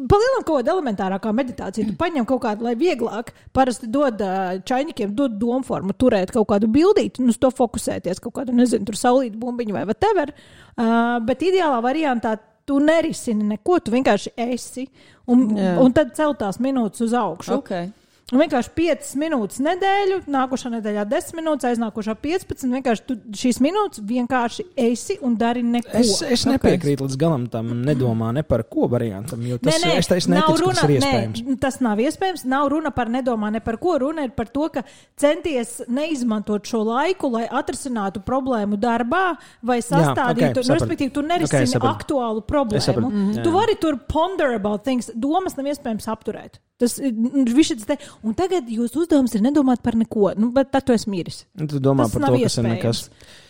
Palielināt kaut kādu elementārākā meditāciju. Tu paņem kaut kādu, lai vieglāk. Parasti dod uh, čaņķiem, dod domu formu, turēt kaut kādu bildīti un uz to fokusēties. Kaut kādu, nezinu, tur saulīt bumbiņu vai whatever. Uh, bet ideālā variantā tu nerisini neko, tu vienkārši esi. Un, Jā. un tad celtās minūtes uz augšu. Okay. Un vienkārši 5 minūtes nedēļu, nākošā nedēļā 10 minūtes, aiznākošā 15. Vienkārši tu šīs minūtes vienkārši esi un dari neko. Es, es nepiekrītu līdz galam tam, nedomā ne par ko variantam, jo tas, nē, nē, es, es neticu, runa, tas ir iespējams. Nē, tas nav iespējams. Nav runa par nedomā ne par ko. Runa ir par to, ka centies neizmantot šo laiku, lai atrisinātu problēmu darbā vai sastādītu. ok, nu, sapratu. respektīvi, tu nerisini sapratu. aktuālu problēmu. Mhm. Jā, Tu jā. vari tur ponder about things. Domas nav iespējams apturēt. Tas ir viņš te, un tagad jūsu uzdevums ir nedomāt par neko. Nu, bet tad tu esi miris. Nu, Tu domā Tas par to, kas ir nekas.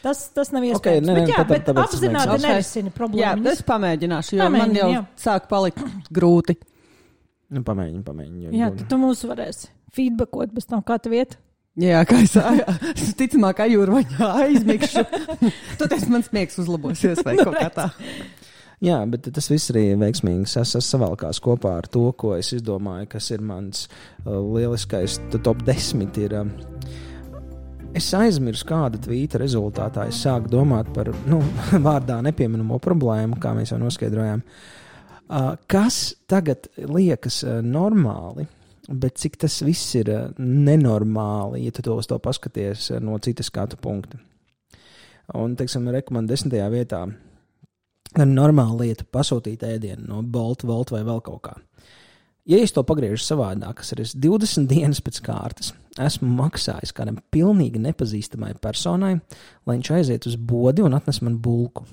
Tas, tas nav iespējams. bet, nē, jā, tad- bet tāpēc tas apzināti nerisini Jā, problēmas. es pamēģināšu, jo Pamēģini, man jau jā. sāk palikt grūti. Nu, pamēģini, pamēģini. Jā, tu, tu mūs varēsi feedbackot bez tam, kā tu vieta. Jā, kā es ticamāk, ajurvaņā aizmigšu. Tad es man smiegs uzlabosies vai kaut kā tā. Jā, bet tas viss arī veiksmīgi sas- sas- savalkās kopā ar to, ko es izdomāju, kas ir mans uh, lieliskais top 10. Ir, um, es aizmirsu, kāda tvīta rezultātā es sāku domāt par nu, vārdā nepieminamo problēmu, kā mēs jau noskaidrojām. Uh, kas tagad liekas uh, normāli? Bet cik tas viss ir uh, nenormāli, ja tu to uz to paskaties uh, no citas skatu punkta. Un, teiksim, rekomendācija desmitajā vietā normāla lieta pasūtīt ēdienu no Bolta, Volta vai vēl kaut kā. Ja es to pagriežu savādāk, kas ir es 20 dienas pēc kārtas, esmu maksājis kādam pilnīgi nepazīstamai personai, lai viņš aiziet uz bodi un atnes man bulku.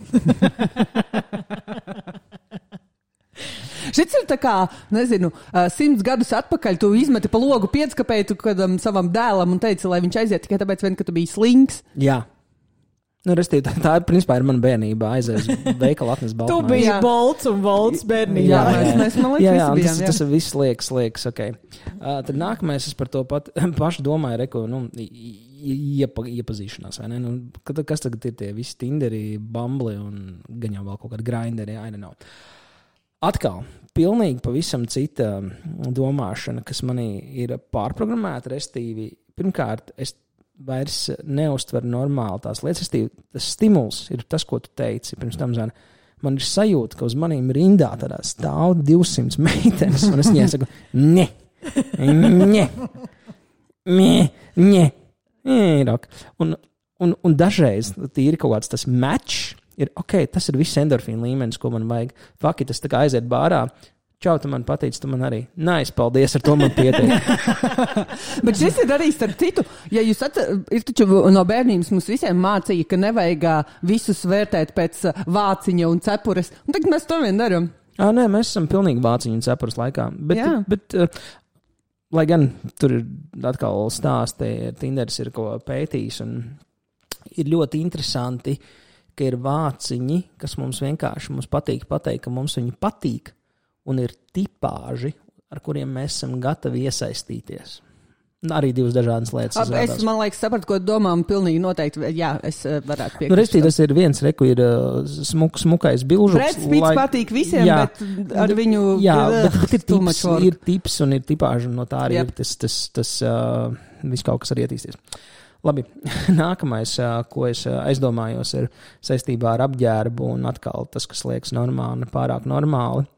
Šis ir tā kā, nezinu, simts gadus atpakaļ. Tu izmeti pa logu piecskapēju kādam savam dēlam un teici, lai viņš aiziet tikai tāpēc, vien, ka tu biji slings. Jā, Nu, restīvi, tā, tā principā ir mana bērnība. Aizies uz veikalu, atnes Tu balstu. biji Jā. bolts un bolts bērnībā. Jā, mēs, mēs man liekas, jā, jā, bijām, tas, jā. tas viss liekas, liekas, ok. Uh, tad nākamais es par to pat, pašu domāju, reko, nu, iepa, iepazīšanās? Nu, kad- kas tagad ir tie visi tinderi, bambli un gan jau vēl kaut kādi grinderi, I don't know. Atkal, pilnīgi pavisam cita domāšana, kas manī ir pārprogrammēta, restīvi. Pirmkārt, es vairs neustveru normāli tās lietas, tas stimuls ir tas, ko tu teici pirms tam, Zana. Man ir sajūta, ka uz maniem rindā stāv 200 meitenes, un es viņai saku, ne, ne, ir ok. Un, un, un dažreiz tīri kaut kāds tas match ir ok, tas ir viss endorfīna līmenis, ko man vajag. Fakti, tas tā kā aiziet bārā. Čau, tu man patīc, tu man arī. Nē, nice, paldies, ar to man pietiek. Bet šis ir arī starp citu, ja jūs atceraties, no bērnības mums visiem mācīja, ka nevajag visus vērtēt pēc vāciņa un cepures. Un tagad mēs to vien darām. Ah, nē, mēs esam pilnīgi vāciņu cepures laikā. Bet, Jā. bet uh, lai gan tur ir atkal stāsti, Tinderis ir ko pētījis, un ir ļoti interesanti, ka ir vāciņi, kas mums vienkārši mums patīk pateikt, ka mums viņi patīk, un ir tipāži, ar kuriem mēs esam gatavi iesaistīties. Arī divas dažādas lietas. Ab, es, liekas, sapratu, ko domā, un pilnīgi noteikti, jā, es ā, varētu Nu, piekrist. Restī, tas ir viens, reku ir uh, smuk, smukais bilžuks. Brad Spits patīk visiem, Jā. bet ar viņu Jā, ugh, bet, bet ir, tips, ir tips un ir tipāži, un no tā arī yep. ir tas, tas, tas uh, viss kaut kas arī attīstīsies. Labi, nākamais, ko es aizdomājos, ir saistībā ar apģērbu un atkal tas, kas liekas normāli, pārāk normāli.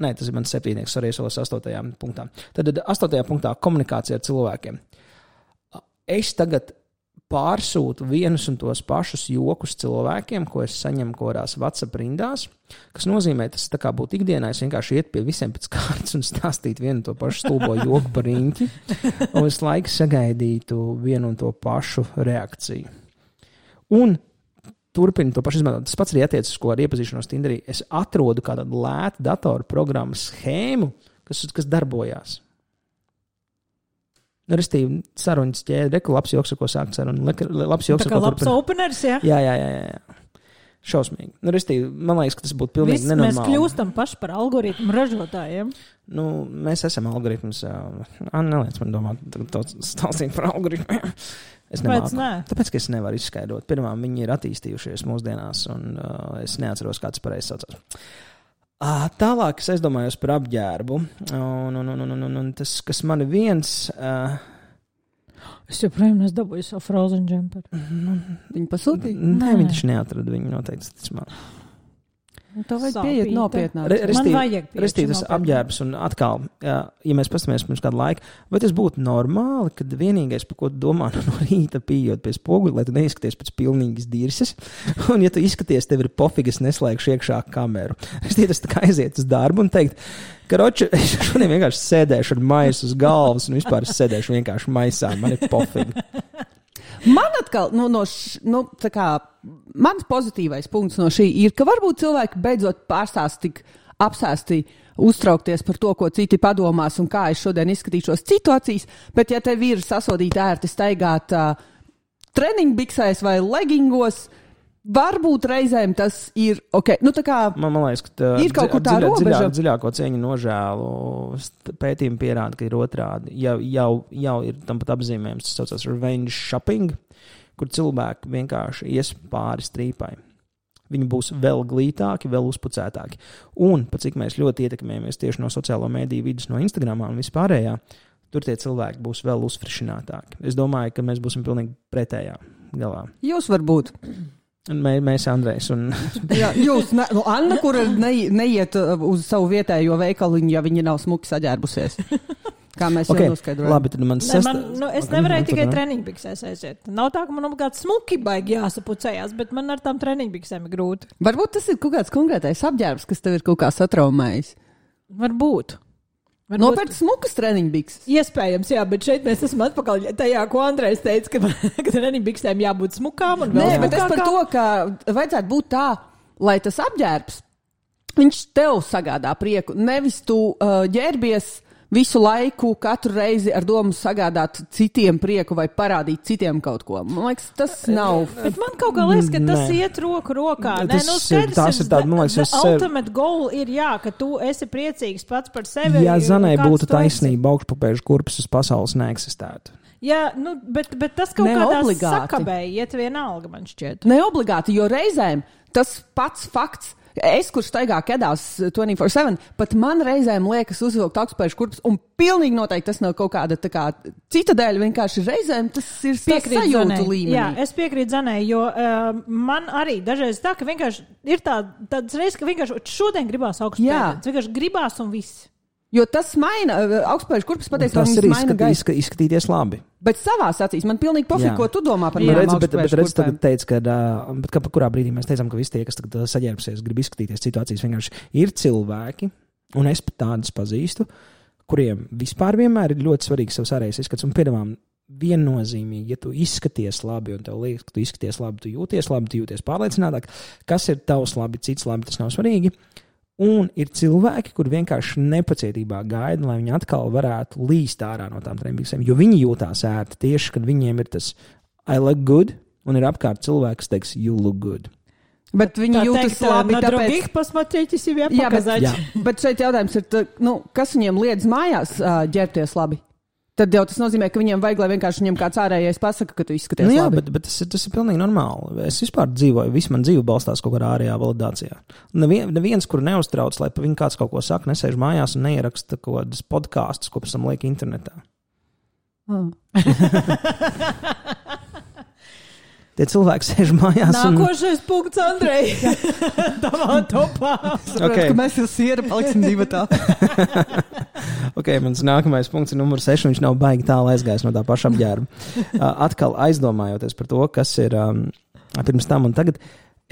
Nē, tas ir mans septīnieks, arī solis astotajā punktā. Tad, tad astotajā punktā komunikācija ar cilvēkiem. Es tagad pārsūtu vienus un tos pašus jokus cilvēkiem, ko es saņemu kaut kādās WhatsApp rindās, kas nozīmē, tas tā kā būtu ikdienā, es vienkārši iet pie visiem pēc kārtas un stāstītu vienu un to pašu stulbo joku par riņķi, un es laiku sagaidītu vienu un to pašu reakciju. Un turpinu to pašu izmantot. Tas pats arī attiecas, ko ar iepazīšanos Tinderī. Es atrodu kādu lētu datoru programmas schēmu, kas, kas darbojās. Nu, Restīvi, sarunas ķēde, reku labs joks, ko sākt sarunu. Labs joks, Tā ar kā ko labs openers. Jā, jā, jā. jā, jā. Šausmīgi. Nu, restīvi, man liekas, ka tas būtu pilnīgi Viss, mēs nenormāli. kļūstam paši par algoritmu ražotājiem. Nu, mēs esam algoritms. Anna, neliec man domāt, to stāstīt par algoritmiem. Es nemāku. nē? Tāpēc, ka es nevaru izskaidrot. Pirmā, viņi ir attīstījušies mūsdienās, un uh, es neatceros, kāds pareizi saucās. Uh, tālāk es aizdomājos par apģērbu. Un, un, un, un, un, un tas, kas man viens, uh, Es joprojām neesmu dabūjis savu frozen jumperu. Viņi pasūtīja. nē, Nē. viņš neatrada viņu noteikti. Nu, To vajag pieiet nopietnāk. Re- Man restīvi- Restīvi, tas apģērbs, un atkal, jā, ja mēs paskatāmies pirms kāda laika, vai tas būtu normāli, ka vienīgais, par ko tu domā no rīta, pieejot pie spoguļa, lai tu neizskaties pēc pilnīgas dirses, un, ja tu izskaties, tev ir pofīgi, es neslēgšu iekšā kameru. Restīvi, tas tā kā aiziet uz darbu un teikt, ka roči, es šodien vienkārši sēdēšu ar maisu uz galvas, un vispār es sēdēšu vienkārši maisā, man ir pofīgi. Man atkal, nu, no š, nu, kā, mans pozitīvais punkts no šī ir, ka varbūt cilvēki beidzot pārstās tik apsēsti uztraukties par to, ko citi padomās un kā es šodien izskatīšos situācijas, bet ja tev ir sasodīti ērti staigāt uh, treniņbiksēs vai leggingos, varbūt reizēm tas ir ok. Nu, kā, Man, man liekas, ka tā Ir kaut kur tā dziļā, dziļā, dziļāko cieņu nožēlu pētījumi pierāda, ka ir otrādi. Jau, jau, jau ir tam pat apzīmējums, tas saucās revenge shopping, kur cilvēki vienkārši ies pāri strīpai. Viņi būs vēl glītāki, vēl uzpucētāki. Un, pat cik mēs ļoti ietekmējamies tieši no sociālo mediju vidus, no Instagram un vispārējā, tur tie cilvēki būs vēl uzfrišinātāki. Es domāju, ka mēs būsim pilnīgi pretējā galā. jūs varbūt. Un mē, mēs, Andrejs, un Jā, jūs, ne, nu, Anna, kur ne, neiet uh, uz savu vietējo veikaliņu, ja viņa nav smuki saģērbusies. Kā mēs okay, jau noskaidrojām. labi, tad man Ne, sestā- man, nu, es nevarēju tikai turpināt. treniņbiksēs aiziet. Nav tā, ka man obligāti smuki baigi jāsapucējās, bet man ar tām treniņbiksēm ir grūti. Varbūt tas ir kaut kāds konkrētais apģērbs, kas tev ir kaut kā satraumējis. Varbūt. Nopērts smukas treniņbiks. Iespējams, jā, bet šeit mēs esam atpakaļ tajā, ko Andrejs teica, ka, ka treniņbiksēm jābūt smukām Nē, bet es par to, ka vajadzētu būt tā, lai tas apģērbs, viņš tev sagādā prieku. Nevis tu uh, ģērbies visu laiku, katru reizi ar domu sagādāt citiem prieku vai parādīt citiem kaut ko. Man liekas, tas nav. Bet man kaut kā liekas, ka tas Nē. iet roku rokā. Tas Nē, nu, ir- skaidrs, tās ir tāda, man liekas, the es sev- ultimate goal ir, jā, ka tu esi priecīgs pats par sevi. Ja Zanai būtu taisnība, augšpapēžu kurpes uz pasaules neeksistētu. Jā, nu, bet, bet tas kaut kādā obligāti. sakabēji iet vienalga, man šķiet. Ne obligāti, jo reizēm tas pats fakts. Es, kurš staigā kedās 24-7, pat man reizēm liekas uzvilkt augstspēju kurpes, un pilnīgi noteikti tas nav kaut kāda tā kā, cita dēļ. Vienkārši reizēm tas ir Piekrītu sajūtu līmenī. Jā, es piekrītu Zanai, jo uh, man arī dažreiz tā, ka vienkārši ir tā, tāds reizes, ka vienkārši šodien gribās pēdas. Vienkārši gribās un viss. Jo tas maina, augstspēju kurpes patiesībā Tas ir izskat, gaisu. izska, izskatīties labi. Bet savā acīs man pilnīgi pofīgi, ko tu domā par redz, bet, bet redz, tagad teica, ka, bet ka, kurā brīdī mēs teicām, ka visi tie, kas tagad saģērbsies, grib izskatīties situācijas, vienkārši ir cilvēki, un es pat tādus pazīstu, kuriem vispār vienmēr ir ļoti svarīgs savs ārējais izskats. Un, piemēram, viennozīmīgi, ja tu izskaties labi, un tev liekas, ka tu izskaties labi, tu jūties labi, tu jūties pārliecinātāk, kas ir tavs labi, cits labi, tas nav svarīgi. Un ir cilvēki, kur vienkārši nepacietībā gaida, lai viņi atkal varētu līst ārā no tām treniņiem, jo viņi jūtās ērti tieši, kad viņiem ir tas I look good, un ir apkārt cilvēks, kas teiks, you look good. Bet viņi jūtas labi, tāpēc. Других посмотрите себе Jā, bet, показать. Jā. bet šeit jautājums ir, tā, nu, kas viņiem liedz mājās uh, ģērbties labi? Tad jau tas nozīmē, ka viņiem vajag, lai vienkārši viņiem kāds ārējais pasaka, ka tu izskaties Nu, jā, labi. bet, bet tas, ir, tas ir pilnīgi normāli. Es vispār dzīvoju, viss man dzīve balstās kaut kādā ārējā validācijā. Nevien, neviens, kur neuztrauc, lai viņu kāds kaut ko saka, nesēž mājās un neieraksta kaut kādus podkāstus, ko pēc tam liek internetā. Ah. Tie cilvēki sēž mājās un Nākošais punkts, Andrej. Tavā topā. Saprot, Ok. ka mēs jau siera paliksim divi tā. Okay, mans nākamais punkts ir numurs 6. Viņš nav baigi tālu aizgājis no tā paša apģērba. Uh, Atkal aizdomājoties par to, kas ir um, pirms tam un tagad,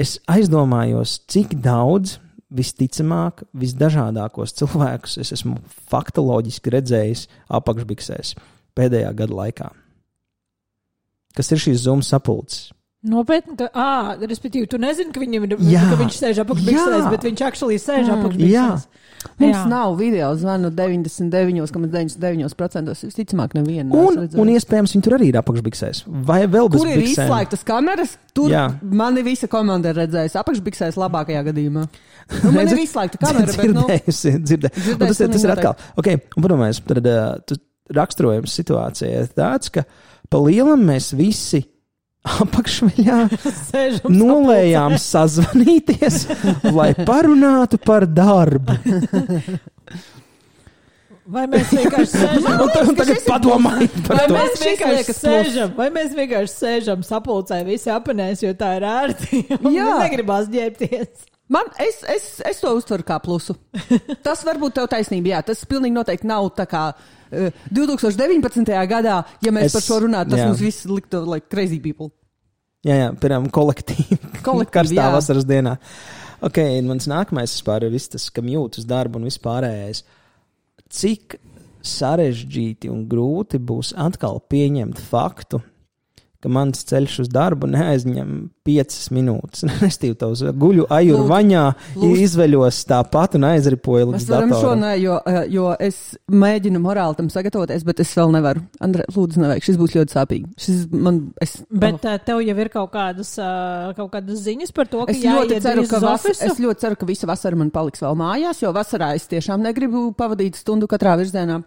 es aizdomājos, cik daudz visticamāk, visdažādākos cilvēkus es esmu faktoloģiski redzējis apakšbiksēs pēdējā gada laikā. Kas ir šīs zūmu sapulces? Nopietni, ka, ah, respektīvi, tu nezini, ka, viņam Jā. ka viņš sēž apakšbiksēs, Jā. bet viņš actually sēž Mm. apakšbiksēs. Mums Jā. nav video zvanu 99,99%. Visticamāk, neviena. Un, un iespējams, viņi tur arī ir apakšbiksēs. Vai vēl bez Kur ir biksēm? izslēgtas kameras? Tur Jā. mani visa komanda ir redzējusi apakšbiksēs labākajā gadījumā. Nu, man ir izslēgta kamera, bet nu, Dzirdējusi, dzirdē. Un Dzirdējusi, tas, ir, tas ir atkal. Okay, un, padomājies, tad uh, tu- raksturojums situācijai ir tāds, ka pa lielam mēs visi apakšveļā Sēžam nolējām sazvanīties, lai parunātu par darbu. Vai mēs vienkārši sēžam? Un tagad padomājiet par Vai to. mēs vienkārši liekas sēžam, vai mēs vienkārši sēžam sapulcē, visi apnēs, jo tā ir ērti. Jā. Negribās ģērbties. Man, es, es, es to uztveru kā plusu. Tas varbūt tev taisnība, jā. Tas pilnīgi noteikti nav tā kā uh, 2019. gadā, ja mēs Es- par šo runātu, tas jā. mums viss liktu like crazy people. Jā, jā, piemēram, kolektīvi. Kolektīvi, Karstā jā. vasaras dienā. Ok, un mans nākamais vispār ir tas, kam jūtas darbu un vispārējais. Cik sarežģīti un grūti būs atkal pieņemt faktu, ka mans ceļš uz darbu neaizņem piecas minūtes. Es tev uz guļu ajuru Lūdzu, vaņā, lūdzu. izveļos tāpat un aizripoju līdz Mēs varam šo datoram. nē, jo, eh, jo es mēģinu morāli tam sagatavoties, bet es vēl nevaru. Andrē, lūdzu, nevajag. Šis būs ļoti sāpīgi. Šis man, es, Bet uh, tev jau ir kaut kādas, uh, kaut kādas ziņas par to, ka Es ļoti, ceru, ka uz vas, ofisu? es ļoti ceru, ka visa vasara man paliks vēl mājās, jo vasarā es tiešām negribu pavadīt stundu katrā virzienā.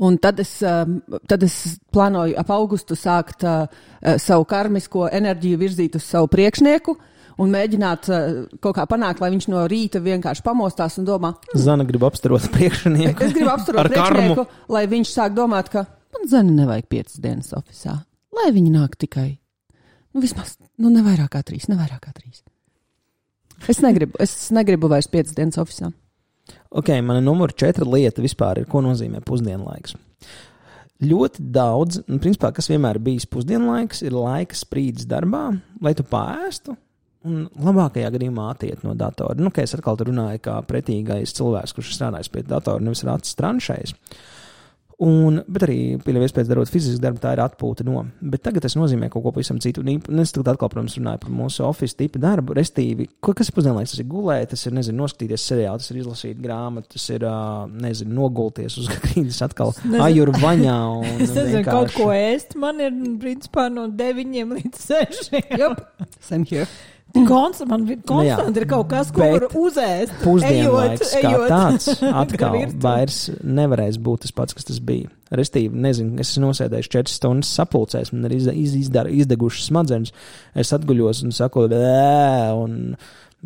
Un tad es, um, tad es plānoju ap augustu sākt uh, uh, savu karmisko enerģiju virzīt uz savu priekšnieku un mēģināt uh, kaut kā panākt, lai viņš no rīta vienkārši pamostās un domā, Zana grib apstarot priekšnieku. es gribu apsturēt Ar karmu. priekšnieku, lai viņš sāk domāt, ka man zina nevajag piecas dienas oficiālā, lai viņi nāk tikai, nu vismaz, nu nevairāk kā trīs, nevairāk kā trīs. Es negribu, es negribu vairs piecas dienas oficiālā. Ok, mana numur četra lieta vispār ir, ko nozīmē pusdienlaiks. Ļoti daudz, un principā, kas vienmēr bijis pusdienlaiks, ir laika sprīdis darbā, lai tu pāēstu. Un labākajā gadījumā attiekt no datora. Nu, kā es atkal runāju, kā pretīgais cilvēks, kurš strādājis pie datora, nevis rācis tranšais. Un, bet arī, pieļauju, iespējas darot fizisku darbu, tā ir atpūta no. Bet tagad tas nozīmē kaut ko pavisam citu. Un es tagad atkal, protams, runāju par mūsu oficiālu tipu darbu. Restīvi, ko, kas ir pusdienlaiks? Tas ir gulēt, tas ir, nezinu, noskatīties seriālu, tas ir izlasīt grāmatu, tas ir, nezinu, nogulties uz grīdas atkal ajuru vaņā. Un, Es nezinu, kaut vienkārši- ko ēst. Man ir, principā, no 9 līdz 6. Yep. Same here. Konst, man ir konstanti ir kaut kas, ko var uzēst. Pusdienlaiks ejot, kā ejot. tāds atkal vairs nevarēs būt tas pats, kas tas bija. Restīvi, nezinu, es esmu nosēdējis 4 stundas sapulcēs, man ir iz, iz, izdar, izdegušas smadzenes. Es atguļos un saku, "Ē", un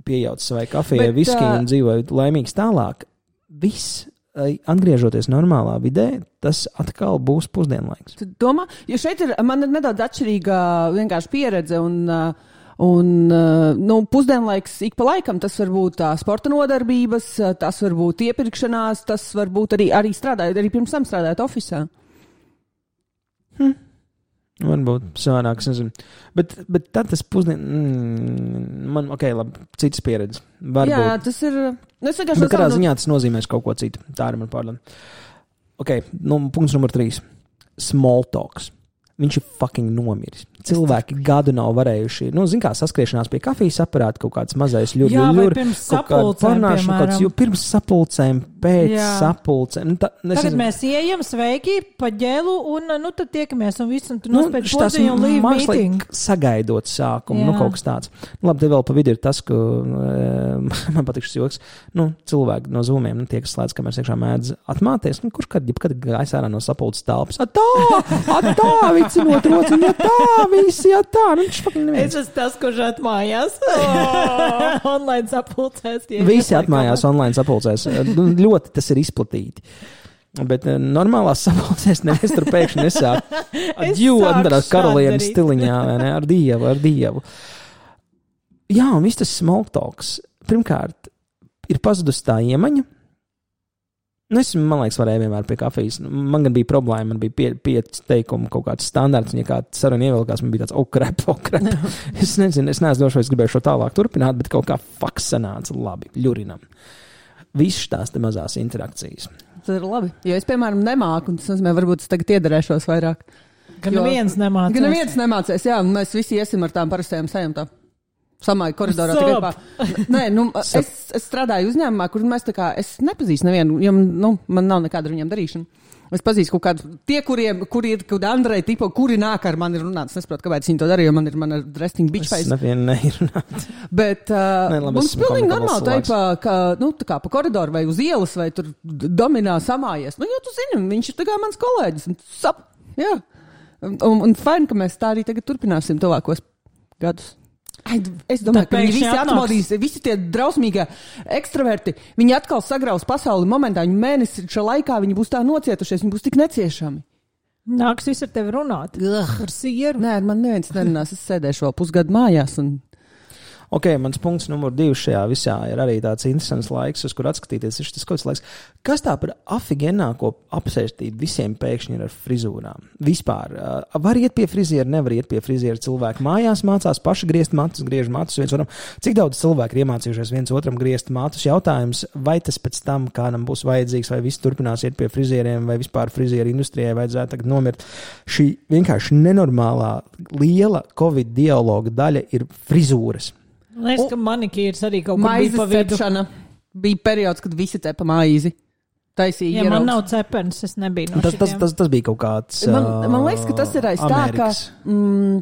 piejaucu savai kafijai, viskiju un dzīvoju laimīgs tālāk. Viss, atgriežoties normālā vidē, tas atkal būs pusdienlaiks. Domā, jo šeit ir, man ir nedaudz atšķirīga pieredze. Un, uh, un uh, nu, pusdienlaiks ik pa laikam tas var būt tā sporta nodarbības, uh, tas var būt iepirkšanās, tas var būt arī, arī strādājot, arī pirms tam strādājot oficiālā. Varbūt savādāk, nezinu. Bet, bet tad tas pusdien, mm, man, ok, labi, citas pieredzes. Varbūt. Jā, tas ir. Nu, es vienkārši saprotu, ziņā tas nozīmēs kaut ko citu. Tā ir mana pārdoма. Ok, nu, punkts numur trīs. Small talks. Viņš ir fucking nomiris. Cilvēki gadu nav varējuši, nu, zināmā kā saskriešanās pie kafijas aparāta, kaut kāds mazais Jā, vai ļurģis, pirms sapulcēm, piemēram. jo pirms sapulcēm, pēc Jā. sapulcēm. Nu, tā, Tagad nezinu, mēs ieejam sveiki pa ģēlu un, nu, tad tiekamies un viss, un tu Nu, nospēj šitās podziņu un meeting. mākslīgi sagaidot sākumu, nu, Jā. kaut kas tāds. Nu, labi, te vēl pa vidu ir tas, ka e, man patīk šis joks. Nu, cilvēki no zūmiem, nu, tie, kas slēdz kameras iekšā mēdz atmāties, nu, kurš kad, kad gājis ārā no sapulces telpas. A, tā, a, tā, vicinot rociņu, ja tā, visi, ja tā. Nu. Es esmu tas, kurš atmājās. Online sapulcēs. Visi atmājās online sapulcēs. Nu, ļoti tas ir izplatīti. Bet eh, normālās sapulcēs neviens tur pēkšņi nesāk tādā šādi karalienes stiliņā, vai ne? Ar dievu, ar dievu. Jā, un viss tas small talks. Pirmkārt, ir pazudusi tā iemaņa. Nu, es, man liekas, varēju vienmēr pie kafijas. Nu, Man gan bija problēma, man bija pie, pieci teikumi, kaut kāds standarts, un, ja kāda saruna ievilkās, man bija tāds, oh, krep, oh, krep. es nezinu, es neesmu drošs, vai es gribēju šo tālāk turpināt, bet kaut kā faks sanāca labi, ļurinam. Visas tās te mazās interakcijas. tas ir labi. Jo es, piemēram, nemāku, un tas nozīmē, varbūt es tagad iederēšos vairāk. Gan Jo- neviens nemācās. Gan neviens nemācīs, jā, un mēs visi iesim ar tām parastajām sajām. Tā. Samai koridorā. Pa- Nē, nu, es, es strādāju uzņēmumā, kur mēs tā kā, es nepazīstu nevienu, jo nu, man nav nekāda ar viņiem darīšana. Es pazīstu kaut kādu, tie, kuriem, kuri ir kaut kādi Andrei tipi, kuri nāk ar mani runāt. Es nesaprotu, kāpēc viņi to darīja, jo man ir mana resting bitch Es face. nevienu neirunāt. Bet uh, Nē, labi, mums pilnīgi normāli tā pa, ka, nu, tā kā pa koridoru vai uz ielas, vai tur dominā samājies. Nu, jo tu zini, viņš ir tā kā mans kolēģis. un Sap, jā. Un, un, un fajn, ka mēs tā arī tagad turpināsim tuvākos gadus. Ai, es domāju, ka viņi visi atnāks. atmodīs, visi tie drausmīgie ekstraverti. Viņi atkal sagraus pasauli momentā, viņi mēnesi šajā laikā viņi būs tā nocietušies, viņi būs tik neciešami. Nāks viss ar tevi runāt. Par sieru. Nē, man neviens nerunās, es sēdēšu vēl pusgadu mājās. Un... Ok, mans punkts numur divi šajā visā ir arī tāds interesants laiks, uz kur atskatīties. Ir šis kaut kāds laiks, kas tā par afigenāko apsēstību visiem pēkšņi ir ar frizūrām. Vispār, uh, var iet pie friziera, nevar iet pie friziera. Cilvēki mājās mācās paši griezt matus, griež matus viens otram. Cik daudz cilvēku ir iemācījušies viens otram griezt matus? Jautājums, vai tas pēc tam kādam būs vajadzīgs, vai viss turpinās iet pie frizieriem, vai vispār frizieru industrijai vajadzētu tagad nomirt. Šī vienkārši nenormālā, liela Covid dialoga daļa ir frizūras. Liekas, ka manikīrs arī kaut kur bija Maizes pa vidu. cepšana. Bija periods, kad visi cepa maizi. Taisīja. Ja man ieraugus. nav cepens, es nebiju no Tas, tas, tas, tas bija kaut kāds. Man, man liekas, ka tas ir aiz tā, ka. Amerikas. Mm,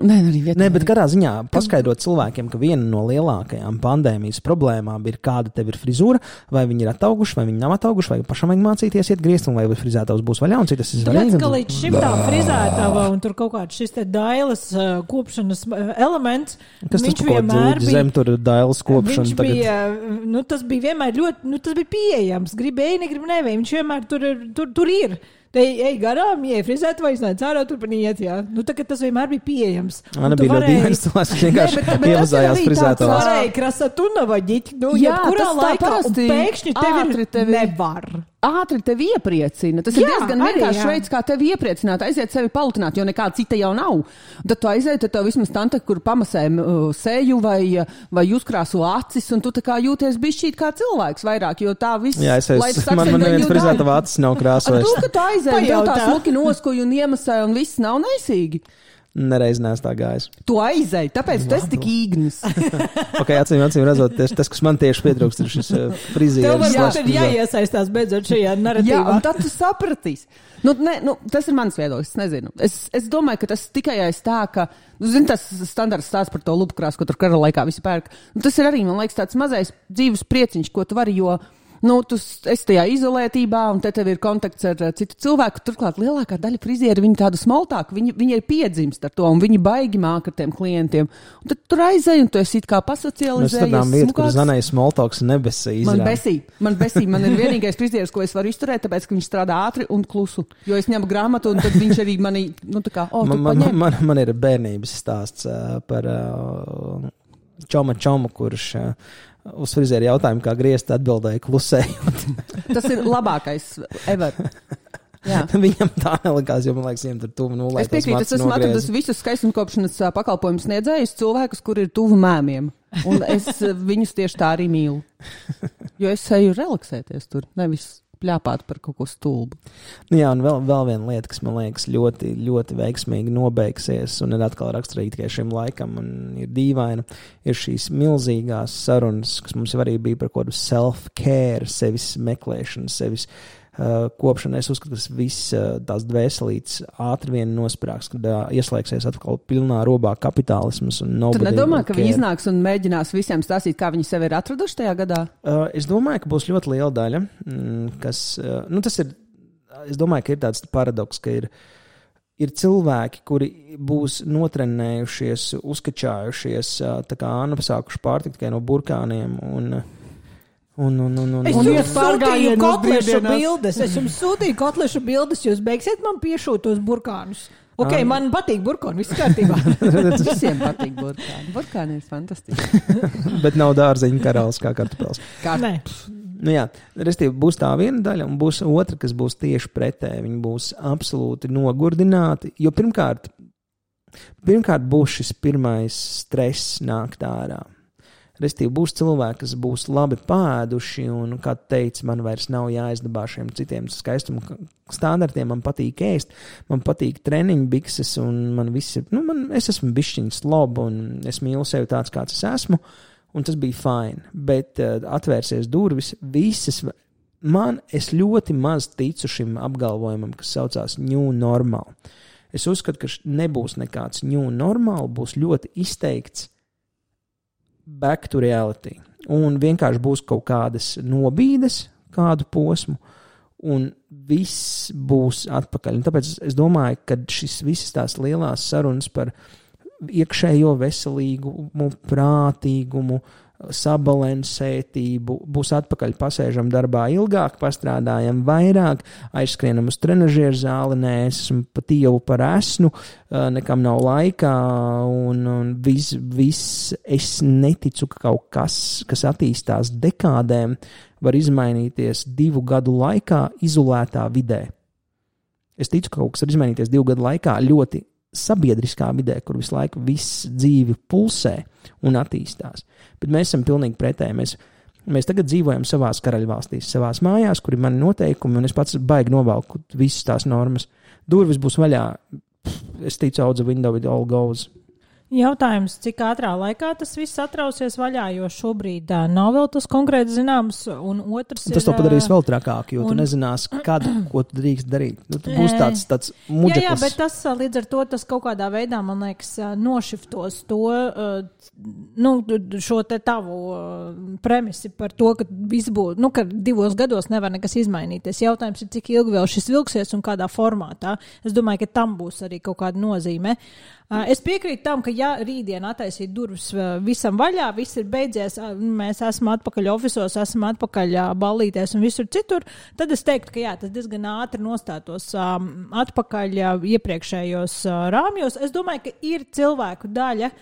nē, arī vietā. Nē, bet kādā ziņā paskaidrot cilvēkiem, ka viena no lielākajām pandēmijas problēmām ir, kāda tev ir frizūra, vai viņi ir attauguši, vai viņi nav attauguši, vai pašam vajag mācīties iet griezt, un vai frizētājs būs vaļā, un citas ir Tāpēc, ka līdz šim tā frizētava un tur kaut kāds šis te dailes kopšanas elements, Kas viņš vienmēr bija. zem tur dailes kopšana? Viņš tagad? bija, nu, tas bija vienmēr ļoti, nu, tas bija pieejams. Gribēji, negribu, nevēji. Viņš vienmēr tur ir. Tur, tur ir. Te ej garām, ej frizēt, vai iznāc ārā, turpiniet, jā. Nu, tā, tas vienmēr bija pieejams. Man bija ļoti varēji- dīvains cilvēks, kas vienkārši arī tāds frizētājs. Varēja krasatuna vaģīt, nu, Jā, jebkurā tā laikā, pēkšņi tev ātri ir tevi- nevar. Ātri tevi iepriecina. Tas ir Jā, diezgan arī, vienkārši jā. veids, kā tevi iepriecināt, aiziet sevi palutināt, jo nekā cita jau nav. Tad tu aiziet, tad tev vismaz tante, kur pamasē uh, seju vai, vai uzkrāso acis, un tu tā kā jūties bišķīt kā cilvēks vairāk, jo tā viss. Jā, es lai esmu. tas Man, man neviens you frizēta die. acis nav krāsojis. Tu, ka tu aizēji, tev Pajautā. tā smuki noskuji un iemasēji, un viss nav neisīgi. Nereiz neesmu tā gājis. Tu aizēji, tāpēc esi tik īgnis. Ok, acīm, acīm redzot, tas, tas, kas man tieši pietrūkst, ir šis Tev frizieris. varbūt slash ir jāiesaistās beidzot šajā Jā, narratīvā. un tad tu sapratīsi. Nu, ne, nu, tas ir mans viedoklis. Es nezinu. Es, es domāju, ka tas tikai aiz tā, ka, nu, zini, tas standarts stāsts par to lupkrāsu, ko tur kara laikā visi pērk. Nu, tas ir arī, man liekas, tāds mazais dzīves prieciņš, ko tu vari, jo, nu, tu esi tajā izolētībā, un te tev ir kontakts ar citu cilvēku. Turklāt lielākā daļa frizieri, viņi tādu smaltāku, viņi, viņi ir piedzimst ar to, un viņi baigi māk ar tiem klientiem. Un tad tur aizēj, un tu esi kā Mēs pasocializējies. strādājam vietu, kur smukāks. zanēja smoltoks nebesī Man besī, man besī, man ir vienīgais frizieris, ko es varu izturēt, tāpēc, ka viņš strādā ātri un klusu. Jo es ņemu grāmatu, un tad viņš arī manī, nu, tā kā, oh, Man, man, man, man ir bērnības stāsts uh, par uh, Čoma Čomu, kurš uh, uz frizēra jautājumu, kā griezt, atbildēja klusējot. Tas ir labākais ever. Jā. Viņam tā nelikās, jo man liekas, viņam tur tuvu nulē. Es piekrītu, es esmu atradusi visus skaistumkopšanas ā, pakalpojumus sniedzējus, cilvēkus, kuri ir tuvu mēmiem. Un es viņus tieši tā arī mīlu. Jo es eju relaksēties tur, nevis pļāpāt par kaut ko stulbu. Nu Jā, un vēl, vēl viena lieta, kas man liekas ļoti, ļoti veiksmīgi nobeigsies, un ir atkal raksturīga tikai šim laikam, un ir dīvaina, ir šīs milzīgās sarunas, kas mums jau arī bija par kaut kādu self-care, sevis meklēšanu, sevis uh, kopšanu. Es uzskatu, ka viss uh, tās dvēselītes ātri vien nosprāgs, kad uh, ieslēgsies atkal pilnā robā kapitālisms Tu nedomā, ka viņi iznāks un mēģinās visiem stāstīt, kā viņi sevi ir atraduši tajā gadā? Es domāju, ka būs ļoti liela daļa, mm, kas. Nu, tas ir. Es domāju, ka ir tāds paradoks, ka ir, ir cilvēki, kuri būs notrenējušies, uzkačājušies, tā kā anapsākuši pārtikt tikai no burkāniem. Un, un, un, un, un, Es Un jums sūtīju kotlešu bildes. Es jums sūtīju kotlešu bildes. Jūs beigsiet man piešūtos burkānus. Ok, Ah. man patīk burkāni. Viss kārtībā. Visiem patīk burkāni. Burkāni ir fantastiski. bet nav dārzeņu karalis kā kartupēlis. Kā Nē. Nu, jā, restīvi, būs tā viena daļa, un būs otra, kas būs tieši pretēji. Viņi būs absolūti nogurdināti. Jo pirmkārt, pirmkārt būs šis pirmais stress nākt ārā. Restīvi, būs cilvēki, kas būs labi pāēduši, un, kā teica, man vairs nav jāizdabā šiem citiem skaistuma standartiem. Man patīk ēst, man patīk treniņu bikses, un man viss ir, nu, man, es esmu bišķiņš slob, un es mīlu sevi tāds, kāds es esmu. Un tas bija fini. Bet uh, atvērsies durvis, visas. Man es ļoti maz ticu šim apgalvojumam, kas saucās New Normal. Es uzskatu, ka nebūs nekāds New Normal, būs ļoti izteikts back to reality. Un vienkārši būs kaut kādas nobīdes, kādu posmu, un viss būs atpakaļ. Un tāpēc es- domāju, ka šis visas tās lielās sarunas par iekšējo veselīgumu, prātīgumu, sabalansētību, būs atpakaļ, pasēžam darbā ilgāk, pastrādājam vairāk, aizskrienam uz trenižera zāli, nē, es esmu pat jau par esnu, ā, nekam nav laikā, un, un viss, vis, es neticu, ka kaut kas, kas attīstās dekādēm, var izmainīties divu gadu laikā izolētā vidē. Es ticu, ka kaut kas var izmainīties divu gadu laikā ļoti sabiedriskā vidē, kur visu laiku viss dzīve pulsē un attīstās. Bet mēs esam pilnīgi pretēji. Mēs, mēs tagad dzīvojam savā karaļvalstīs, savā mājās, kur ir mani noteikumi, un es pats baigi novalku visas tās normas. Durvis būs vaļā. Pff, Es ticu, audzu, window it all goes. Jautājums, cik ātrā laikā tas viss atrausies vaļā, jo šobrīd uh, nav vēl tas konkrēti zināms. Un otrs tas ir, to padarīs vēl trakāk, jo un... tu un- nezinās, kad, ko tu drīkst darīt. Nu, tu būs tāds, tāds Jā, jā, muģeklis. bet tas līdz ar to tas kaut kādā veidā, man liekas, nošiftos to, nu, šo te tavu premisi par to, ka viss būs, nu, ka divos gados nevar nekas izmainīties. Jautājums ir, cik ilgi vēl šis vilksies un kādā formātā. Es domāju, ka tam būs arī kaut kāda nozīme. Es piekrītu tam, ka ja rītdien attaisīt durvis ā, visam vaļā, viss ir beidzies, mēs esam atpakaļ oficiālos, esam atpakaļ ā, ballītēs un visur citur, tad es teiktu, ka jā, tas diezgan ātri nostātos atpakaļ iepriekšējos rāmjos. Es domāju, ka ir cilvēku daļa,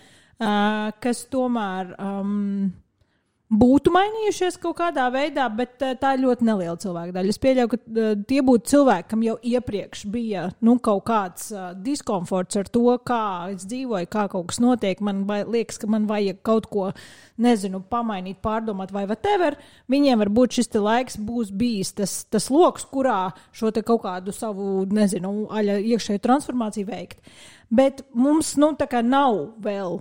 kas tomēr. Um, būtu mainījušies kaut kādā veidā, bet uh, tā ir ļoti neliela cilvēka daļa. Es pieļauju, ka uh, tie būtu cilvēki, kam jau iepriekš bija nu, kaut kāds uh, diskomforts ar to, kā es dzīvoju, kā kaut kas notiek. Man liekas, ka man vajag kaut ko, nezinu, pamainīt, pārdomāt, vai whatever. Viņiem varbūt šis laiks būs bijis tas, tas lokus, kurā šo kaut kādu savu, nezinu, iekšēju transformāciju veikt. Bet mums, nu, tā kā nav vēl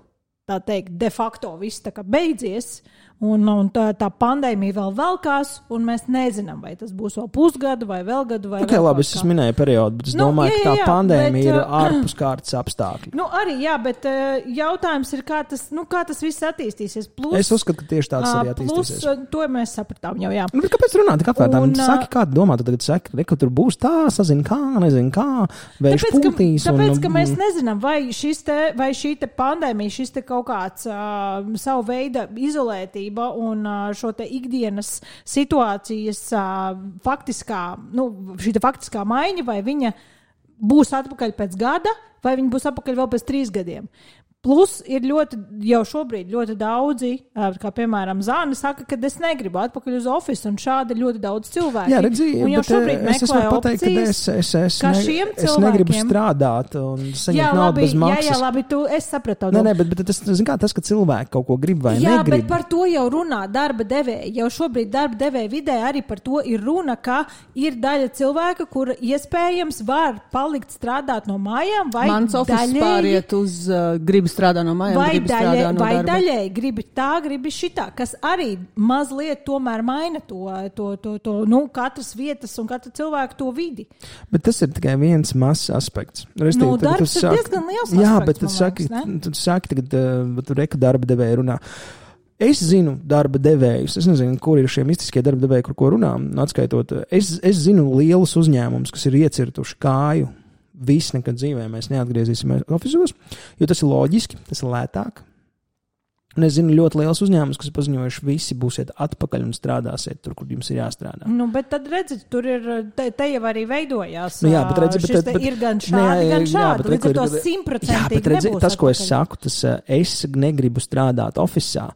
tā teikt, de facto viss beidzies. Un, un tā, tā pandēmija vēl velkās, un mēs nezinām, vai tas būs vēl pusgadu vai vēl gadu. Vai okay, vēl labi, es minēju periodu, bet es nu, domāju, jā, jā, jā, ka tā pandēmija bet, ir uh, ārpus kārtas apstākļi. Nu, arī, jā, bet uh, jautājums ir, kā tas, nu, kā tas viss attīstīsies. Plus, es uzskatu, ka tieši tāds uh, arī attīstīsies. Plus, to mēs sapratām jau, jā. Nu, kāpēc runāt apvērtām? Un, uh, saki, kā domā, tu tagad saki, re, ka tur būs tā, sazin kā, nezin kā, vējš tāpēc, pūtīs. Tāpēc, un, ka mēs nezinām, vai, te, vai šī te pandēmija, šis te kaut kāds uh, savu veidu izolētība un uh, šo ikdienas situācijas faktiskā, nu, faktiskā maiņa, vai viņa būs atpakaļ pēc gada, vai viņa būs atpakaļ vēl pēc trīs gadiem. Plus ir ļoti, jau šobrīd ļoti daudzi, kā piemēram Zāne, saka, ka es negribu atpakaļ uz oficiālu, un šādi ļoti daudz cilvēku. Jā, redziet, un jau šobrīd es varu pateikt, ka es, es, es, ne, cilvēkiem... es negribu strādāt un saņemt jā, naudu labi, bez maksas. Jā, jā, labi, tu, es sapratu. Nē, nē, bet, bet tas, zin kā, tas, ka cilvēki kaut ko grib vai jā, negrib. Bet par to jau runā darba devēja. Jau šobrīd darba devēja vidē arī par to ir runa, ka ir daļa cilvēka, kur iespējams var palikt strādāt no mājām vai Mans daļēji... pāriet uz uh, gribu strādāt no mājām. Vai, daļai, no vai daļēji gribi tā, gribi šitā, kas arī mazliet tomēr maina to, to, to, to nu, katras vietas un katra cilvēka to vidi. Bet tas ir tikai viens mazs aspekts. Restīvi, nu, darbs ir sāk... diezgan liels. Jā, aspekts, bet tu saki, tu saki tagad, uh, tu reka darba devēja runā. Es zinu darba devējus, es nezinu, kur ir šie mistiskie darba devēji, kur ko runā. Atskaitot, es, es zinu lielus uzņēmumus, kas ir iecirtuši kāju Visi nekad dzīvē mēs neatgriezīsimies oficiālos, jo tas ir loģiski, tas ir lētāk. Un es zinu ļoti liels uzņēmums, kas paziņojuši, visi būsiet atpakaļ un strādāsiet tur, kur jums ir jāstrādā. Nu, bet tad redziet, tur ir, te, te jau arī veidojās. Nu, jā, bet redziet, bet, bet, ir gan šādi, gan šādi. Līdz ar to simtprocentīgi. Jā, bet tas, ko es saku, tas es negribu strādāt oficiālā.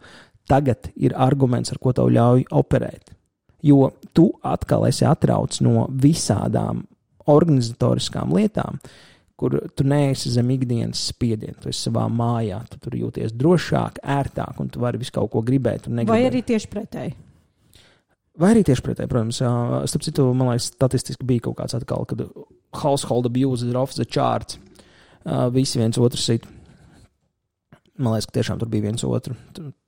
Tagad ir arguments, ar ko tev ļauj operēt. Jo tu atkal esi atrauc no visādām organizatoriskām lietām, kur tu neesi zem ikdienas spiediena. Tu esi savā mājā, tu tur jūties drošāk, ērtāk, un tu vari visu kaut ko gribēt. Vai arī tieši pretēji? Vai arī tieši pretēji, protams. Starp citu, man liekas, statistiski bija kaut kāds atkal, kad household abuse ir off the charts. Visi viens otru sit. Man liekas, ka tiešām tur bija viens otru.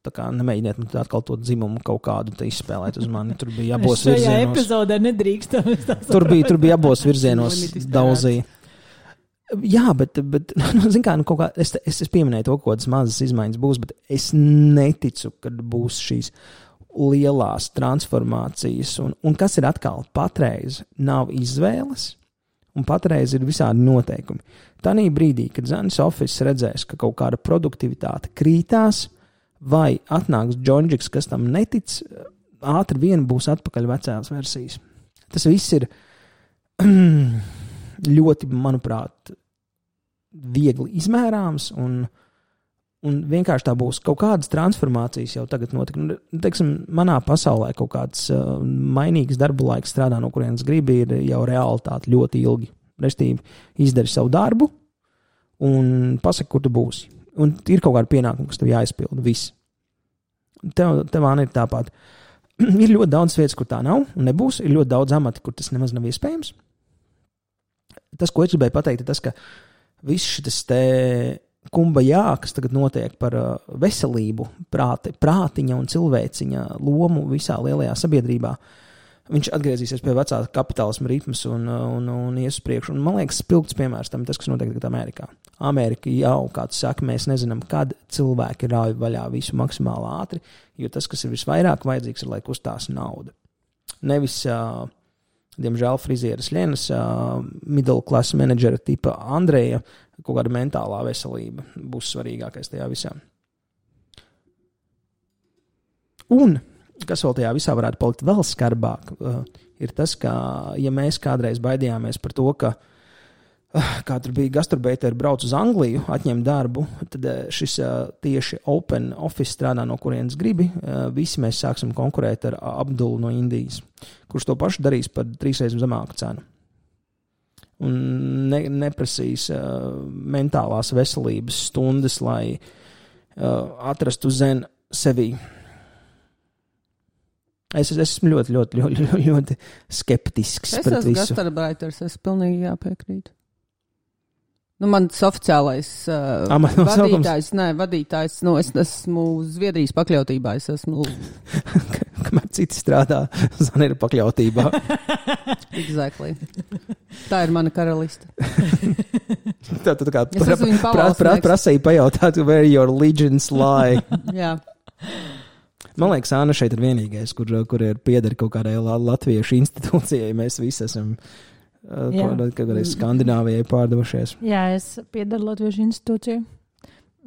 Tā kā nemēģiniet man atkal to dzimumu kaut kādu izspēlēt uz mani. Tur bija abos virzienos. Jā, epizodē nedrīkstam. Tur bija, tur bija abos virzienos daudzīja. Jā, bet, bet nu, kā, nu, kā, es, es, es pieminēju to, kādas mazas izmaiņas būs, bet es neticu, ka būs šīs lielās transformācijas. Un, un kas ir atkal patreiz, nav izvēles, un patreiz ir visādi noteikumi. Tanī brīdī, kad Zanis Office redzēs, ka kaut kāda produktivitāte krītās, vai atnāks Džonģiks, kas tam netic, ātri vien būs atpakaļ vecās versijas. Tas viss ir ļoti, manuprāt, viegli izmērāms un, un vienkārši tā būs kaut kādas transformācijas jau tagad notika. Nu, teiksim, manā pasaulē kaut kāds uh, mainīgs darba laiks strādā, no kurienes gribi, ir jau realitāte ļoti ilgi. Restīvi, izdari savu darbu un pasaki, kur tu būsi. Un ir kaut kāda pienākuma, kas tev jāizpilda. Viss. Tev, tev ir tāpat. ir ļoti daudz vietas, kur tā nav un nebūs. Ir ļoti daudz amati, kur tas nemaz nav iespējams. Tas, ko es gribēju pateikt, ir tas, ka viss šis te kumba jā, kas tagad notiek par uh, veselību, prāti, prātiņa un cilvēciņa lomu visā lielajā sabiedrībā, uh, viņš atgriezīsies pie vecā kapitālisma ritmas un, un, un ies uz priekšu. Un, man liekas, spilgts piemērs tam tas, kas notiek tagad Amerikā. Amerika jau, kā tu saki, mēs nezinām, kad cilvēki rauj vaļā visu maksimāli ātri, jo tas, kas ir visvairāk vajadzīgs, ir, lai kustās nauda. Nevis, uh, diemžēl, frizieras Lienas, uh, middle class menedžera tipa Andreja, kaut kāda mentālā veselība būs svarīgākais tajā visā. Un kas vēl tajā visā varētu palikt vēl skarbāk, uh, ir tas, ka, ja mēs kādreiz baidījāmies par to, ka kā tur bija gastrobeiteri brauc uz Angliju, atņem darbu, tad eh, šis eh, tieši Open Office strādā no kurienes gribi. Eh, visi mēs sāksim konkurēt ar Abdulu no Indijas, kurš to pašu darīs par trīsreiz zemāku cenu. Un ne, neprasīs uh, mentālās veselības stundas, lai uh, atrastu zenu sevī. Es, es esmu ļoti, ļoti, ļoti, ļoti, ļoti skeptisks Es esmu visu. gastarbaiters, es pilnīgi jāpiekrīt. Nu, mans oficiālais uh, Amata nosaukums? vadītājs, nē, vadītājs, nu, es esmu Zviedrijas pakļautībā, es esmu Kamēr citi strādā, Zana ir pakļautībā. exactly. Tā ir mana karaliste. Tā, tā kā pra, pra, pavalsnieks. prasīja pajautāt, where your legions lie. Jā, Man liekas, Anna šeit ir vienīgais, kur, kur ir pieder kaut kādai la- latviešu institūcijai. Mēs visi esam uh, Jā. kaut kaut kādai Skandināvijai pārdevušies. Jā, es piedaru Latviešu institūciju.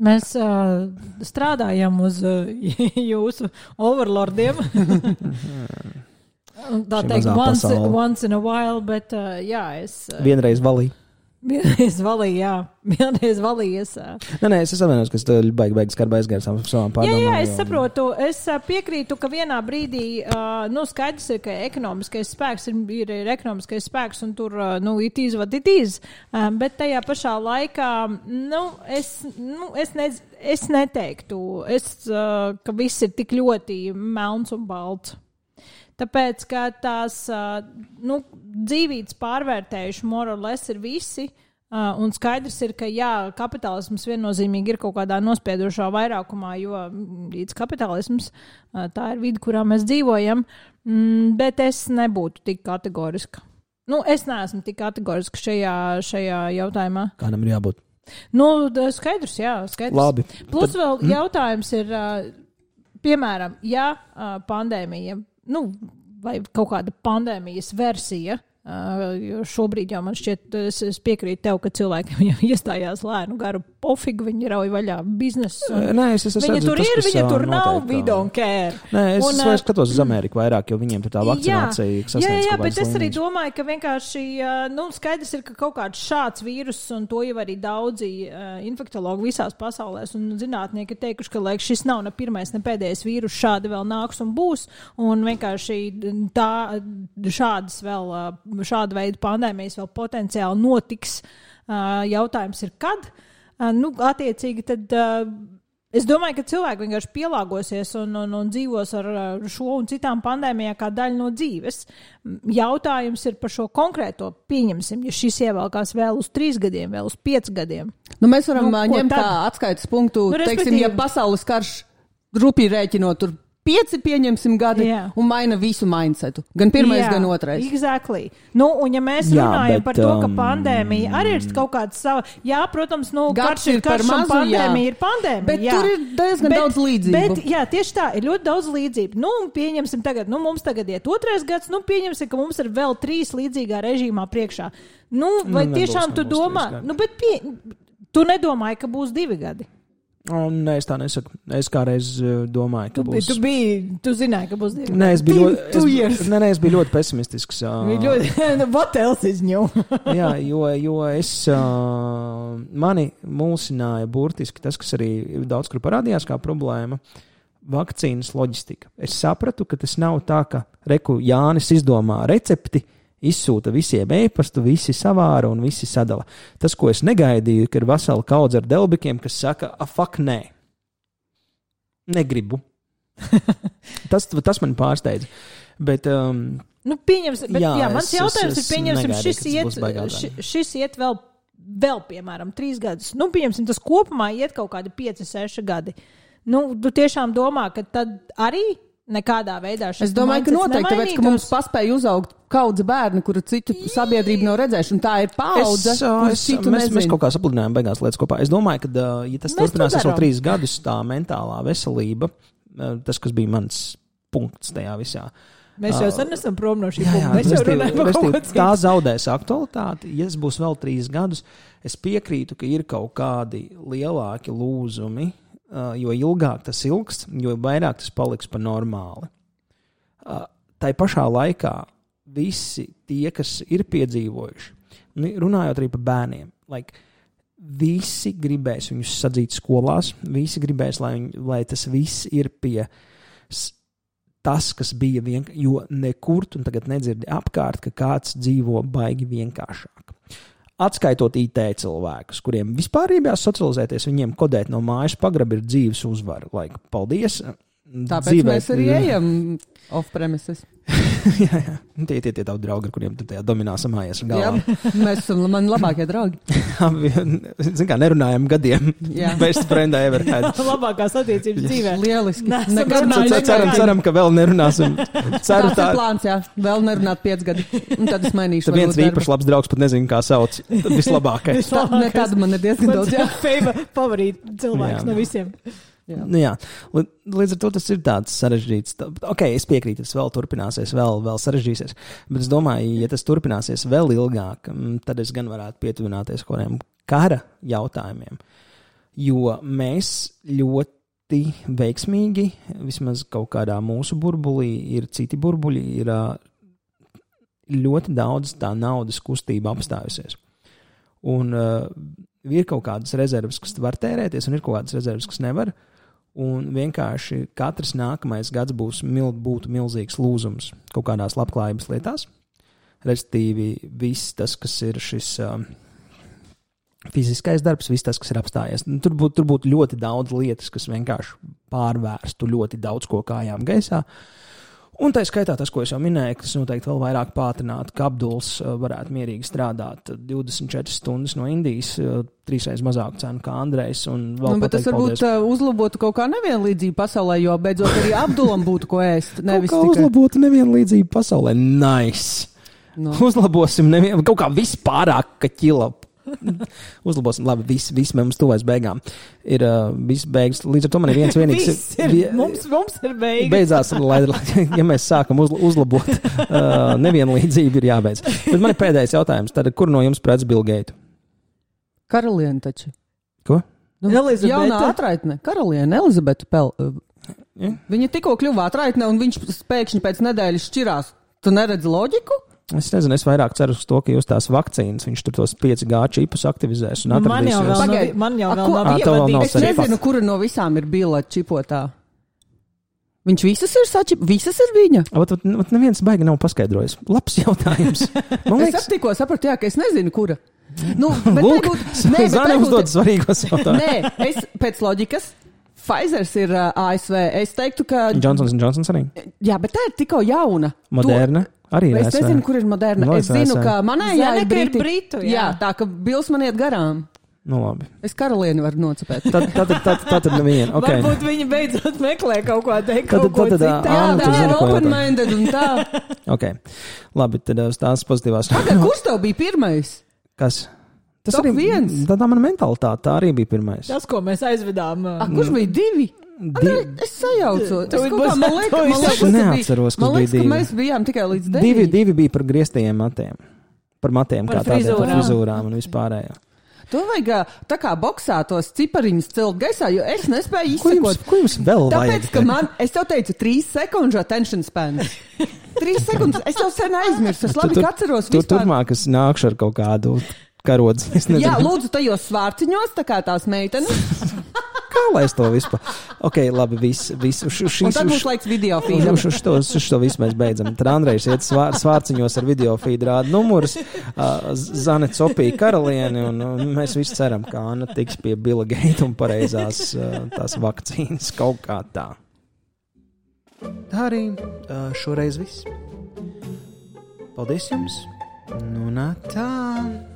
Mēs uh, strādājam uz uh, jūsu overlordiem. Tā teikt, once, pasaule. once in a while, bet uh, jā, es uh, Vienreiz valīju. Vienreiz valīju, jā, vienreiz valīju. Es, Nē, nē, es atvainojos, ka es tev baigi, baigi skarbi aizgāju savām savām Jā, pārdomām. jā, es jo- saprotu. Es piekrītu, ka vienā brīdī, nu, skaidrs ir, ka ekonomiskais spēks ir, ir, ir ekonomiskais spēks, un tur, nu, it is what it is. Bet tajā pašā laikā, nu, es, nu, es, ne, es neteiktu, es, ka viss ir tik ļoti melns un balts. Tāpēc, ka tās nu, dzīvības pārvērtējuši morāles ir visi. Un skaidrs ir, ka jā, kapitālisms viennozīmīgi ir kaut kādā nospiedošā vairākumā, jo mm, līdz kapitālisms tā ir vide, kurā mēs dzīvojam. Mm, bet es nebūtu tik kategoriska. Nu, es neesmu tik kategoriska šajā, šajā jautājumā. Kādam ir jābūt? Nu, skaidrs, jā, skaidrs. Labi. Plus vēl jautājums ir, piemēram, ja pandēmija, nu, vai kaut kāda pandēmijas versija, jo šobrīd jau man šķiet, es, es piekrītu tev, ka cilvēkiem jau iestājās lēnu garu pofigu, viņi rauj vaļā biznesu. Nē, es, es, es Viņa tur tas, ir, viņa tur nav, we don't care. Nē, es, Un, es skatos uz Ameriku vairāk, jo viņiem tur tā vakcinācija Jā, sasniedz jā, jā kaut bet kādas es arī domāju, ka vienkārši nu, skaidrs ir, ka kaut kāds šāds vīrus, un to jau arī daudzi infektologi visās pasaulēs un zinātnieki ir teikuši, ka lai, šis nav ne pirmais, ne pēdējais vīrus, šādi vēl nāks un būs. Un vienkārši tā, šādas vēl, šāda veida pandēmijas vēl potenciāli notiks. Jautājums ir, kad? Nu, attiecīgi, tad. Es domāju, ka cilvēki vienkārši pielāgosies un, un, un dzīvos ar šo un citām pandēmijām kā daļu no dzīves. Jautājums ir par šo konkrēto. Pieņemsim, ja šis ievelkās vēl uz trīs gadiem, vēl uz pieciem gadiem. Nu, mēs varam Nu, ņemt kā atskaites punktu, Nu, teiksim, ja pasaules karš rupji rēķinot, tur pieci pieņemsim gadi Jā. un maina visu mindsetu. Gan pirmais, Jā, gan otrais. Exactly. Nu, un ja mēs Jā, runājam bet, par to, ka um, pandēmija arī ir kaut kāda sava, jā, protams, nu, karš ir karš un mazu, jā. pandēmija ir pandēmija. Bet jā. tur ir diezgan daudz līdzību. Bet, jā, tieši tā, ir ļoti daudz līdzību. Nu, un pieņemsim tagad, nu, mums tagad iet otrais gads, nu, pieņemsim, ka mums ir vēl trīs līdzīgā režīmā priekšā. Nu, vai nebūs, tiešām tu nebūs domā, trīs gadi. nu, bet pie, tu nedomāji, ka būs divi gadi? Un, nē, es tā nesaku. Es kādreiz uh, domāju, ka Tu, būs. tu biji, tu zināji, ka būs divi Nē, es biju, ļoti, es, nē, nē, es biju ļoti pesimistisks. ļoti, nu, what else is new? Jā, jo, jo es mani mulsināja burtiski tas, kas arī daudz kur parādījās kā problēma. Vakcīnas loģistika. Es sapratu, ka tas nav tā, ka Reku Jānis izdomā recepti, izsūta visiem e-pastu, visi savāra un visi sadala. Tas, ko es negaidīju, ir vesela kaudze ar delbikiem, kas saka, ah, fuck, nē, negribu. tas, tas man pārsteidza. Bet, um, Nu, pieņemsim, bet, jā, Jā, mans es- jautājums es- ir, pieņemsim, es šis iet, gadi. šis iet vēl, vēl, piemēram, trīs gadus. Nu, pieņemsim, tas kopumā iet kaut kādi pieci, seši gadi. Nu, tu tiešām domā, ka tad arī nekādā veidā šis Es domāju, ka noteikti, tāpēc, ka mums nemainītos? paspēja uzaugt kaudze bērni, kuru citu sabiedrība nav redzējuši, un tā ir paudze, Es, es, citu mēs, mēs nezinu. kaut kā sapludinājām beigās lietas kopā. Es domāju, ka, ja tas Mēs turpināsies to vēl trīs gadus, tā mentālā veselība, tas, kas bija mans punkts tajā visā. Mēs jau sen esam prom no šī Jā, jā, punkta. Mēs jau restīvi- runājam par restīvi, kaut ko tā zaudēs aktualitāti. Ja tas būs vēl trīs gadus, es piekrītu, ka ir kaut kādi lielāki lūzumi, jo ilgāk tas ilgs, jo vairāk tas paliks par normāli. Ā, Tai pašā laikā visi tie, kas ir piedzīvojuši, Runājot arī par bērniem. Like, visi gribēs viņus sadzīt skolās, visi gribēs, lai, viņi, lai tas viss ir pie tas, kas bija vienkārši. Jo nekur tu tagad nedzirdi apkārt, ka kāds dzīvo baigi vienkāršāk. Atskaitot IT cilvēkus, kuriem vispār gribējās socializēties, viņiem kodēt no mājas pagraba ir dzīves uzvara. Like, paldies! Tāpēc Dzīvē- mēs arī ejam off-premises. jā, jā. Tie ir tie tavi draugi, ar kuriem tu tajā domināsā mājas Jā, mēs esam mani labākie draugi. Ziniet, kā nerunājam gadiem. Jā. Best friend I ever had. Labākās attiecības dzīvē. Lieliski. Nekad nav Cer- Ceram, ceram, ka vēl nerunāsim. Ceru, tā, ir plāns, jā. Vēl nerunāt piec gadi. Un tad es mainīšu. Tad viens īpaši labs draugs, pat nezinu, kā sauc. Vislabākais. darbu. Tā, ne tāda man ir diezgan daudz. Jā. Favorīt cilvēks no visiem. Jā. Nu, jā, līdz ar to tas ir tāds sarežģīts. Ok, es piekrītu, tas vēl turpināsies, vēl, vēl sarežģīsies. Bet es domāju, ja tas turpināsies vēl ilgāk, tad es gan varētu pietuvināties kaut kādiem kara jautājumiem. Jo mēs ļoti veiksmīgi, vismaz kaut kādā mūsu burbulī, ir citi burbuļi, ir ļoti daudz tā naudas kustība apstājusies. Un uh, ir kaut kādas rezerves, kas var tērēties, un ir kaut kādas rezerves, kas nevar. Un vienkārši katrs nākamais gads būs mil, milzīgs lūzums kaut kādās labklājības lietās. Respektīvi, viss tas, kas ir šis um, fiziskais darbs, viss tas, kas ir apstājies. Nu, Tur būtu būt ļoti daudz lietas, kas vienkārši pārvērstu ļoti daudz ko kājām gaisā. Un tā skaitā tas, ko es jau minēju, ka tas noteikti vēl vairāk pātrinātu, ka Abduls uh, varētu mierīgi strādāt 24 stundas no Indijas, uh, trīsreiz mazāku cenu kā Andrejs. Nu, bet tas varbūt paldies. uzlabotu kaut kā nevienlīdzību pasaulē, jo beidzot arī Abdulam būtu ko ēst. Nevis tikai. uzlabotu nevienlīdzību pasaulē. Nice! Nu. Uzlabosim nevienu, kaut kā vispārāk, ka ķila. Uzlabosim, labi, viss, viss mums tuvojas beigām. Ir uh, viss beigas. Līdz ar to man ir viens vienīgs. Ir, vie- mums, mums ir beigas. Beidzās, lai, ja mēs sākam uzla, uzlabot uh, nevienlīdzību, ir jābeidz. Bet man ir pēdējais jautājums. Tad, kur no jums prets Bilgeitu? Karaliene taču. Ko? Nu, Elizabete. Jaunā atraitne. Karaliene Elizabete Pel. Ja? Viņa tikko kļuva atraitne, un viņš pēkšņi pēc nedēļas šķirās. Tu neredzi loģiku? Es nezinu, es vairāk ceru uz to, ka jūs tās vakcīnas, viņš tur tos 5G čipus aktivizēs un Nu, man jau vēl nav, Pagaid. man jau A, vēl ko- nav nav ievadīts. Es nezinu, kura no visām ir bila čipotā. Viņš visas ir sačip, visas ir viņa. Ot, ot, ot, neviens baigi nav paskaidrojis. Labs jautājums. Man Es liekas, ap tikko sapratu, jā, ka es nezinu, kura. Nu, bet Lūk, būtu- nē, Zana uzdod svarīgos jautājumus. Nē, es pēc loģikas. Pfizer ir uh, ASV. Es teiktu, ka. Johnsons Johnsons arī. Jā, bet tā ir tikko jauna. Moderna To, ir. es nezinu, kur ir moderna. Nu, es zinu, ka manai jā, Zini, ir. Britu, jā. jā, tā ka Bils man iet garām. Nu, labi. Es karalieni varu nocepēt. Tad, tad, tad, tad, tad neviena. Okay. Varbūt viņi beidzot meklē kaut ko tādu, Tad- tad- tad, ā, Jā, tā ir open-minded un tā. Okay. Labi, tad uz tās pozitīvās. Pagaid, kurš tev bija pirmais? Kas? Tas Top arī viens. Tā, tā mana mentalitāte, tā arī bija pirmais. Tas, ko mēs aizvedām. A, kurš bija divi? Di Es sajaucu. Tev kaut kā, man liekas, man liekas, neatceros, kas man liekas, bija ka divi. mēs bijām tikai līdz divi, devītiem. divi bija par grieztajiem matiem. Par matiem, Par kā tādiem par frizūrām. frizūrām un vispārējo. To vajag tā kā boxā tos cipariņus celt gaisā, jo es nespēju Ko jums, izsekot. ko jums vēl Tāpēc, vajag? ka man, es tev teicu, trīs sekundžu attention span. Trīs sekundes, es jau sen aizmirsu, es labi Tu- atceros Tu vispār. turpmāk es nākšu ar kaut kādu nezinu, Jā, lūdzu, tajos svārciņos, tā kā tās meitenes. kā lai es to vispār. Ok, labi, viss. Vis, šis, Un tad būs laiks video Uz feedam. uz to, uz to visu mēs beidzam. Tad Andrejs iet svār, svārciņos ar video feed rāda numurus, uh, Zane Copija karalieni, un, un mēs visi ceram, ka Anna tiks pie Bila Geita un pareizās uh, tās vakcīnas kaut kā tā. Tā arī uh, šoreiz viss. Paldies jums! Nu, nā, tā!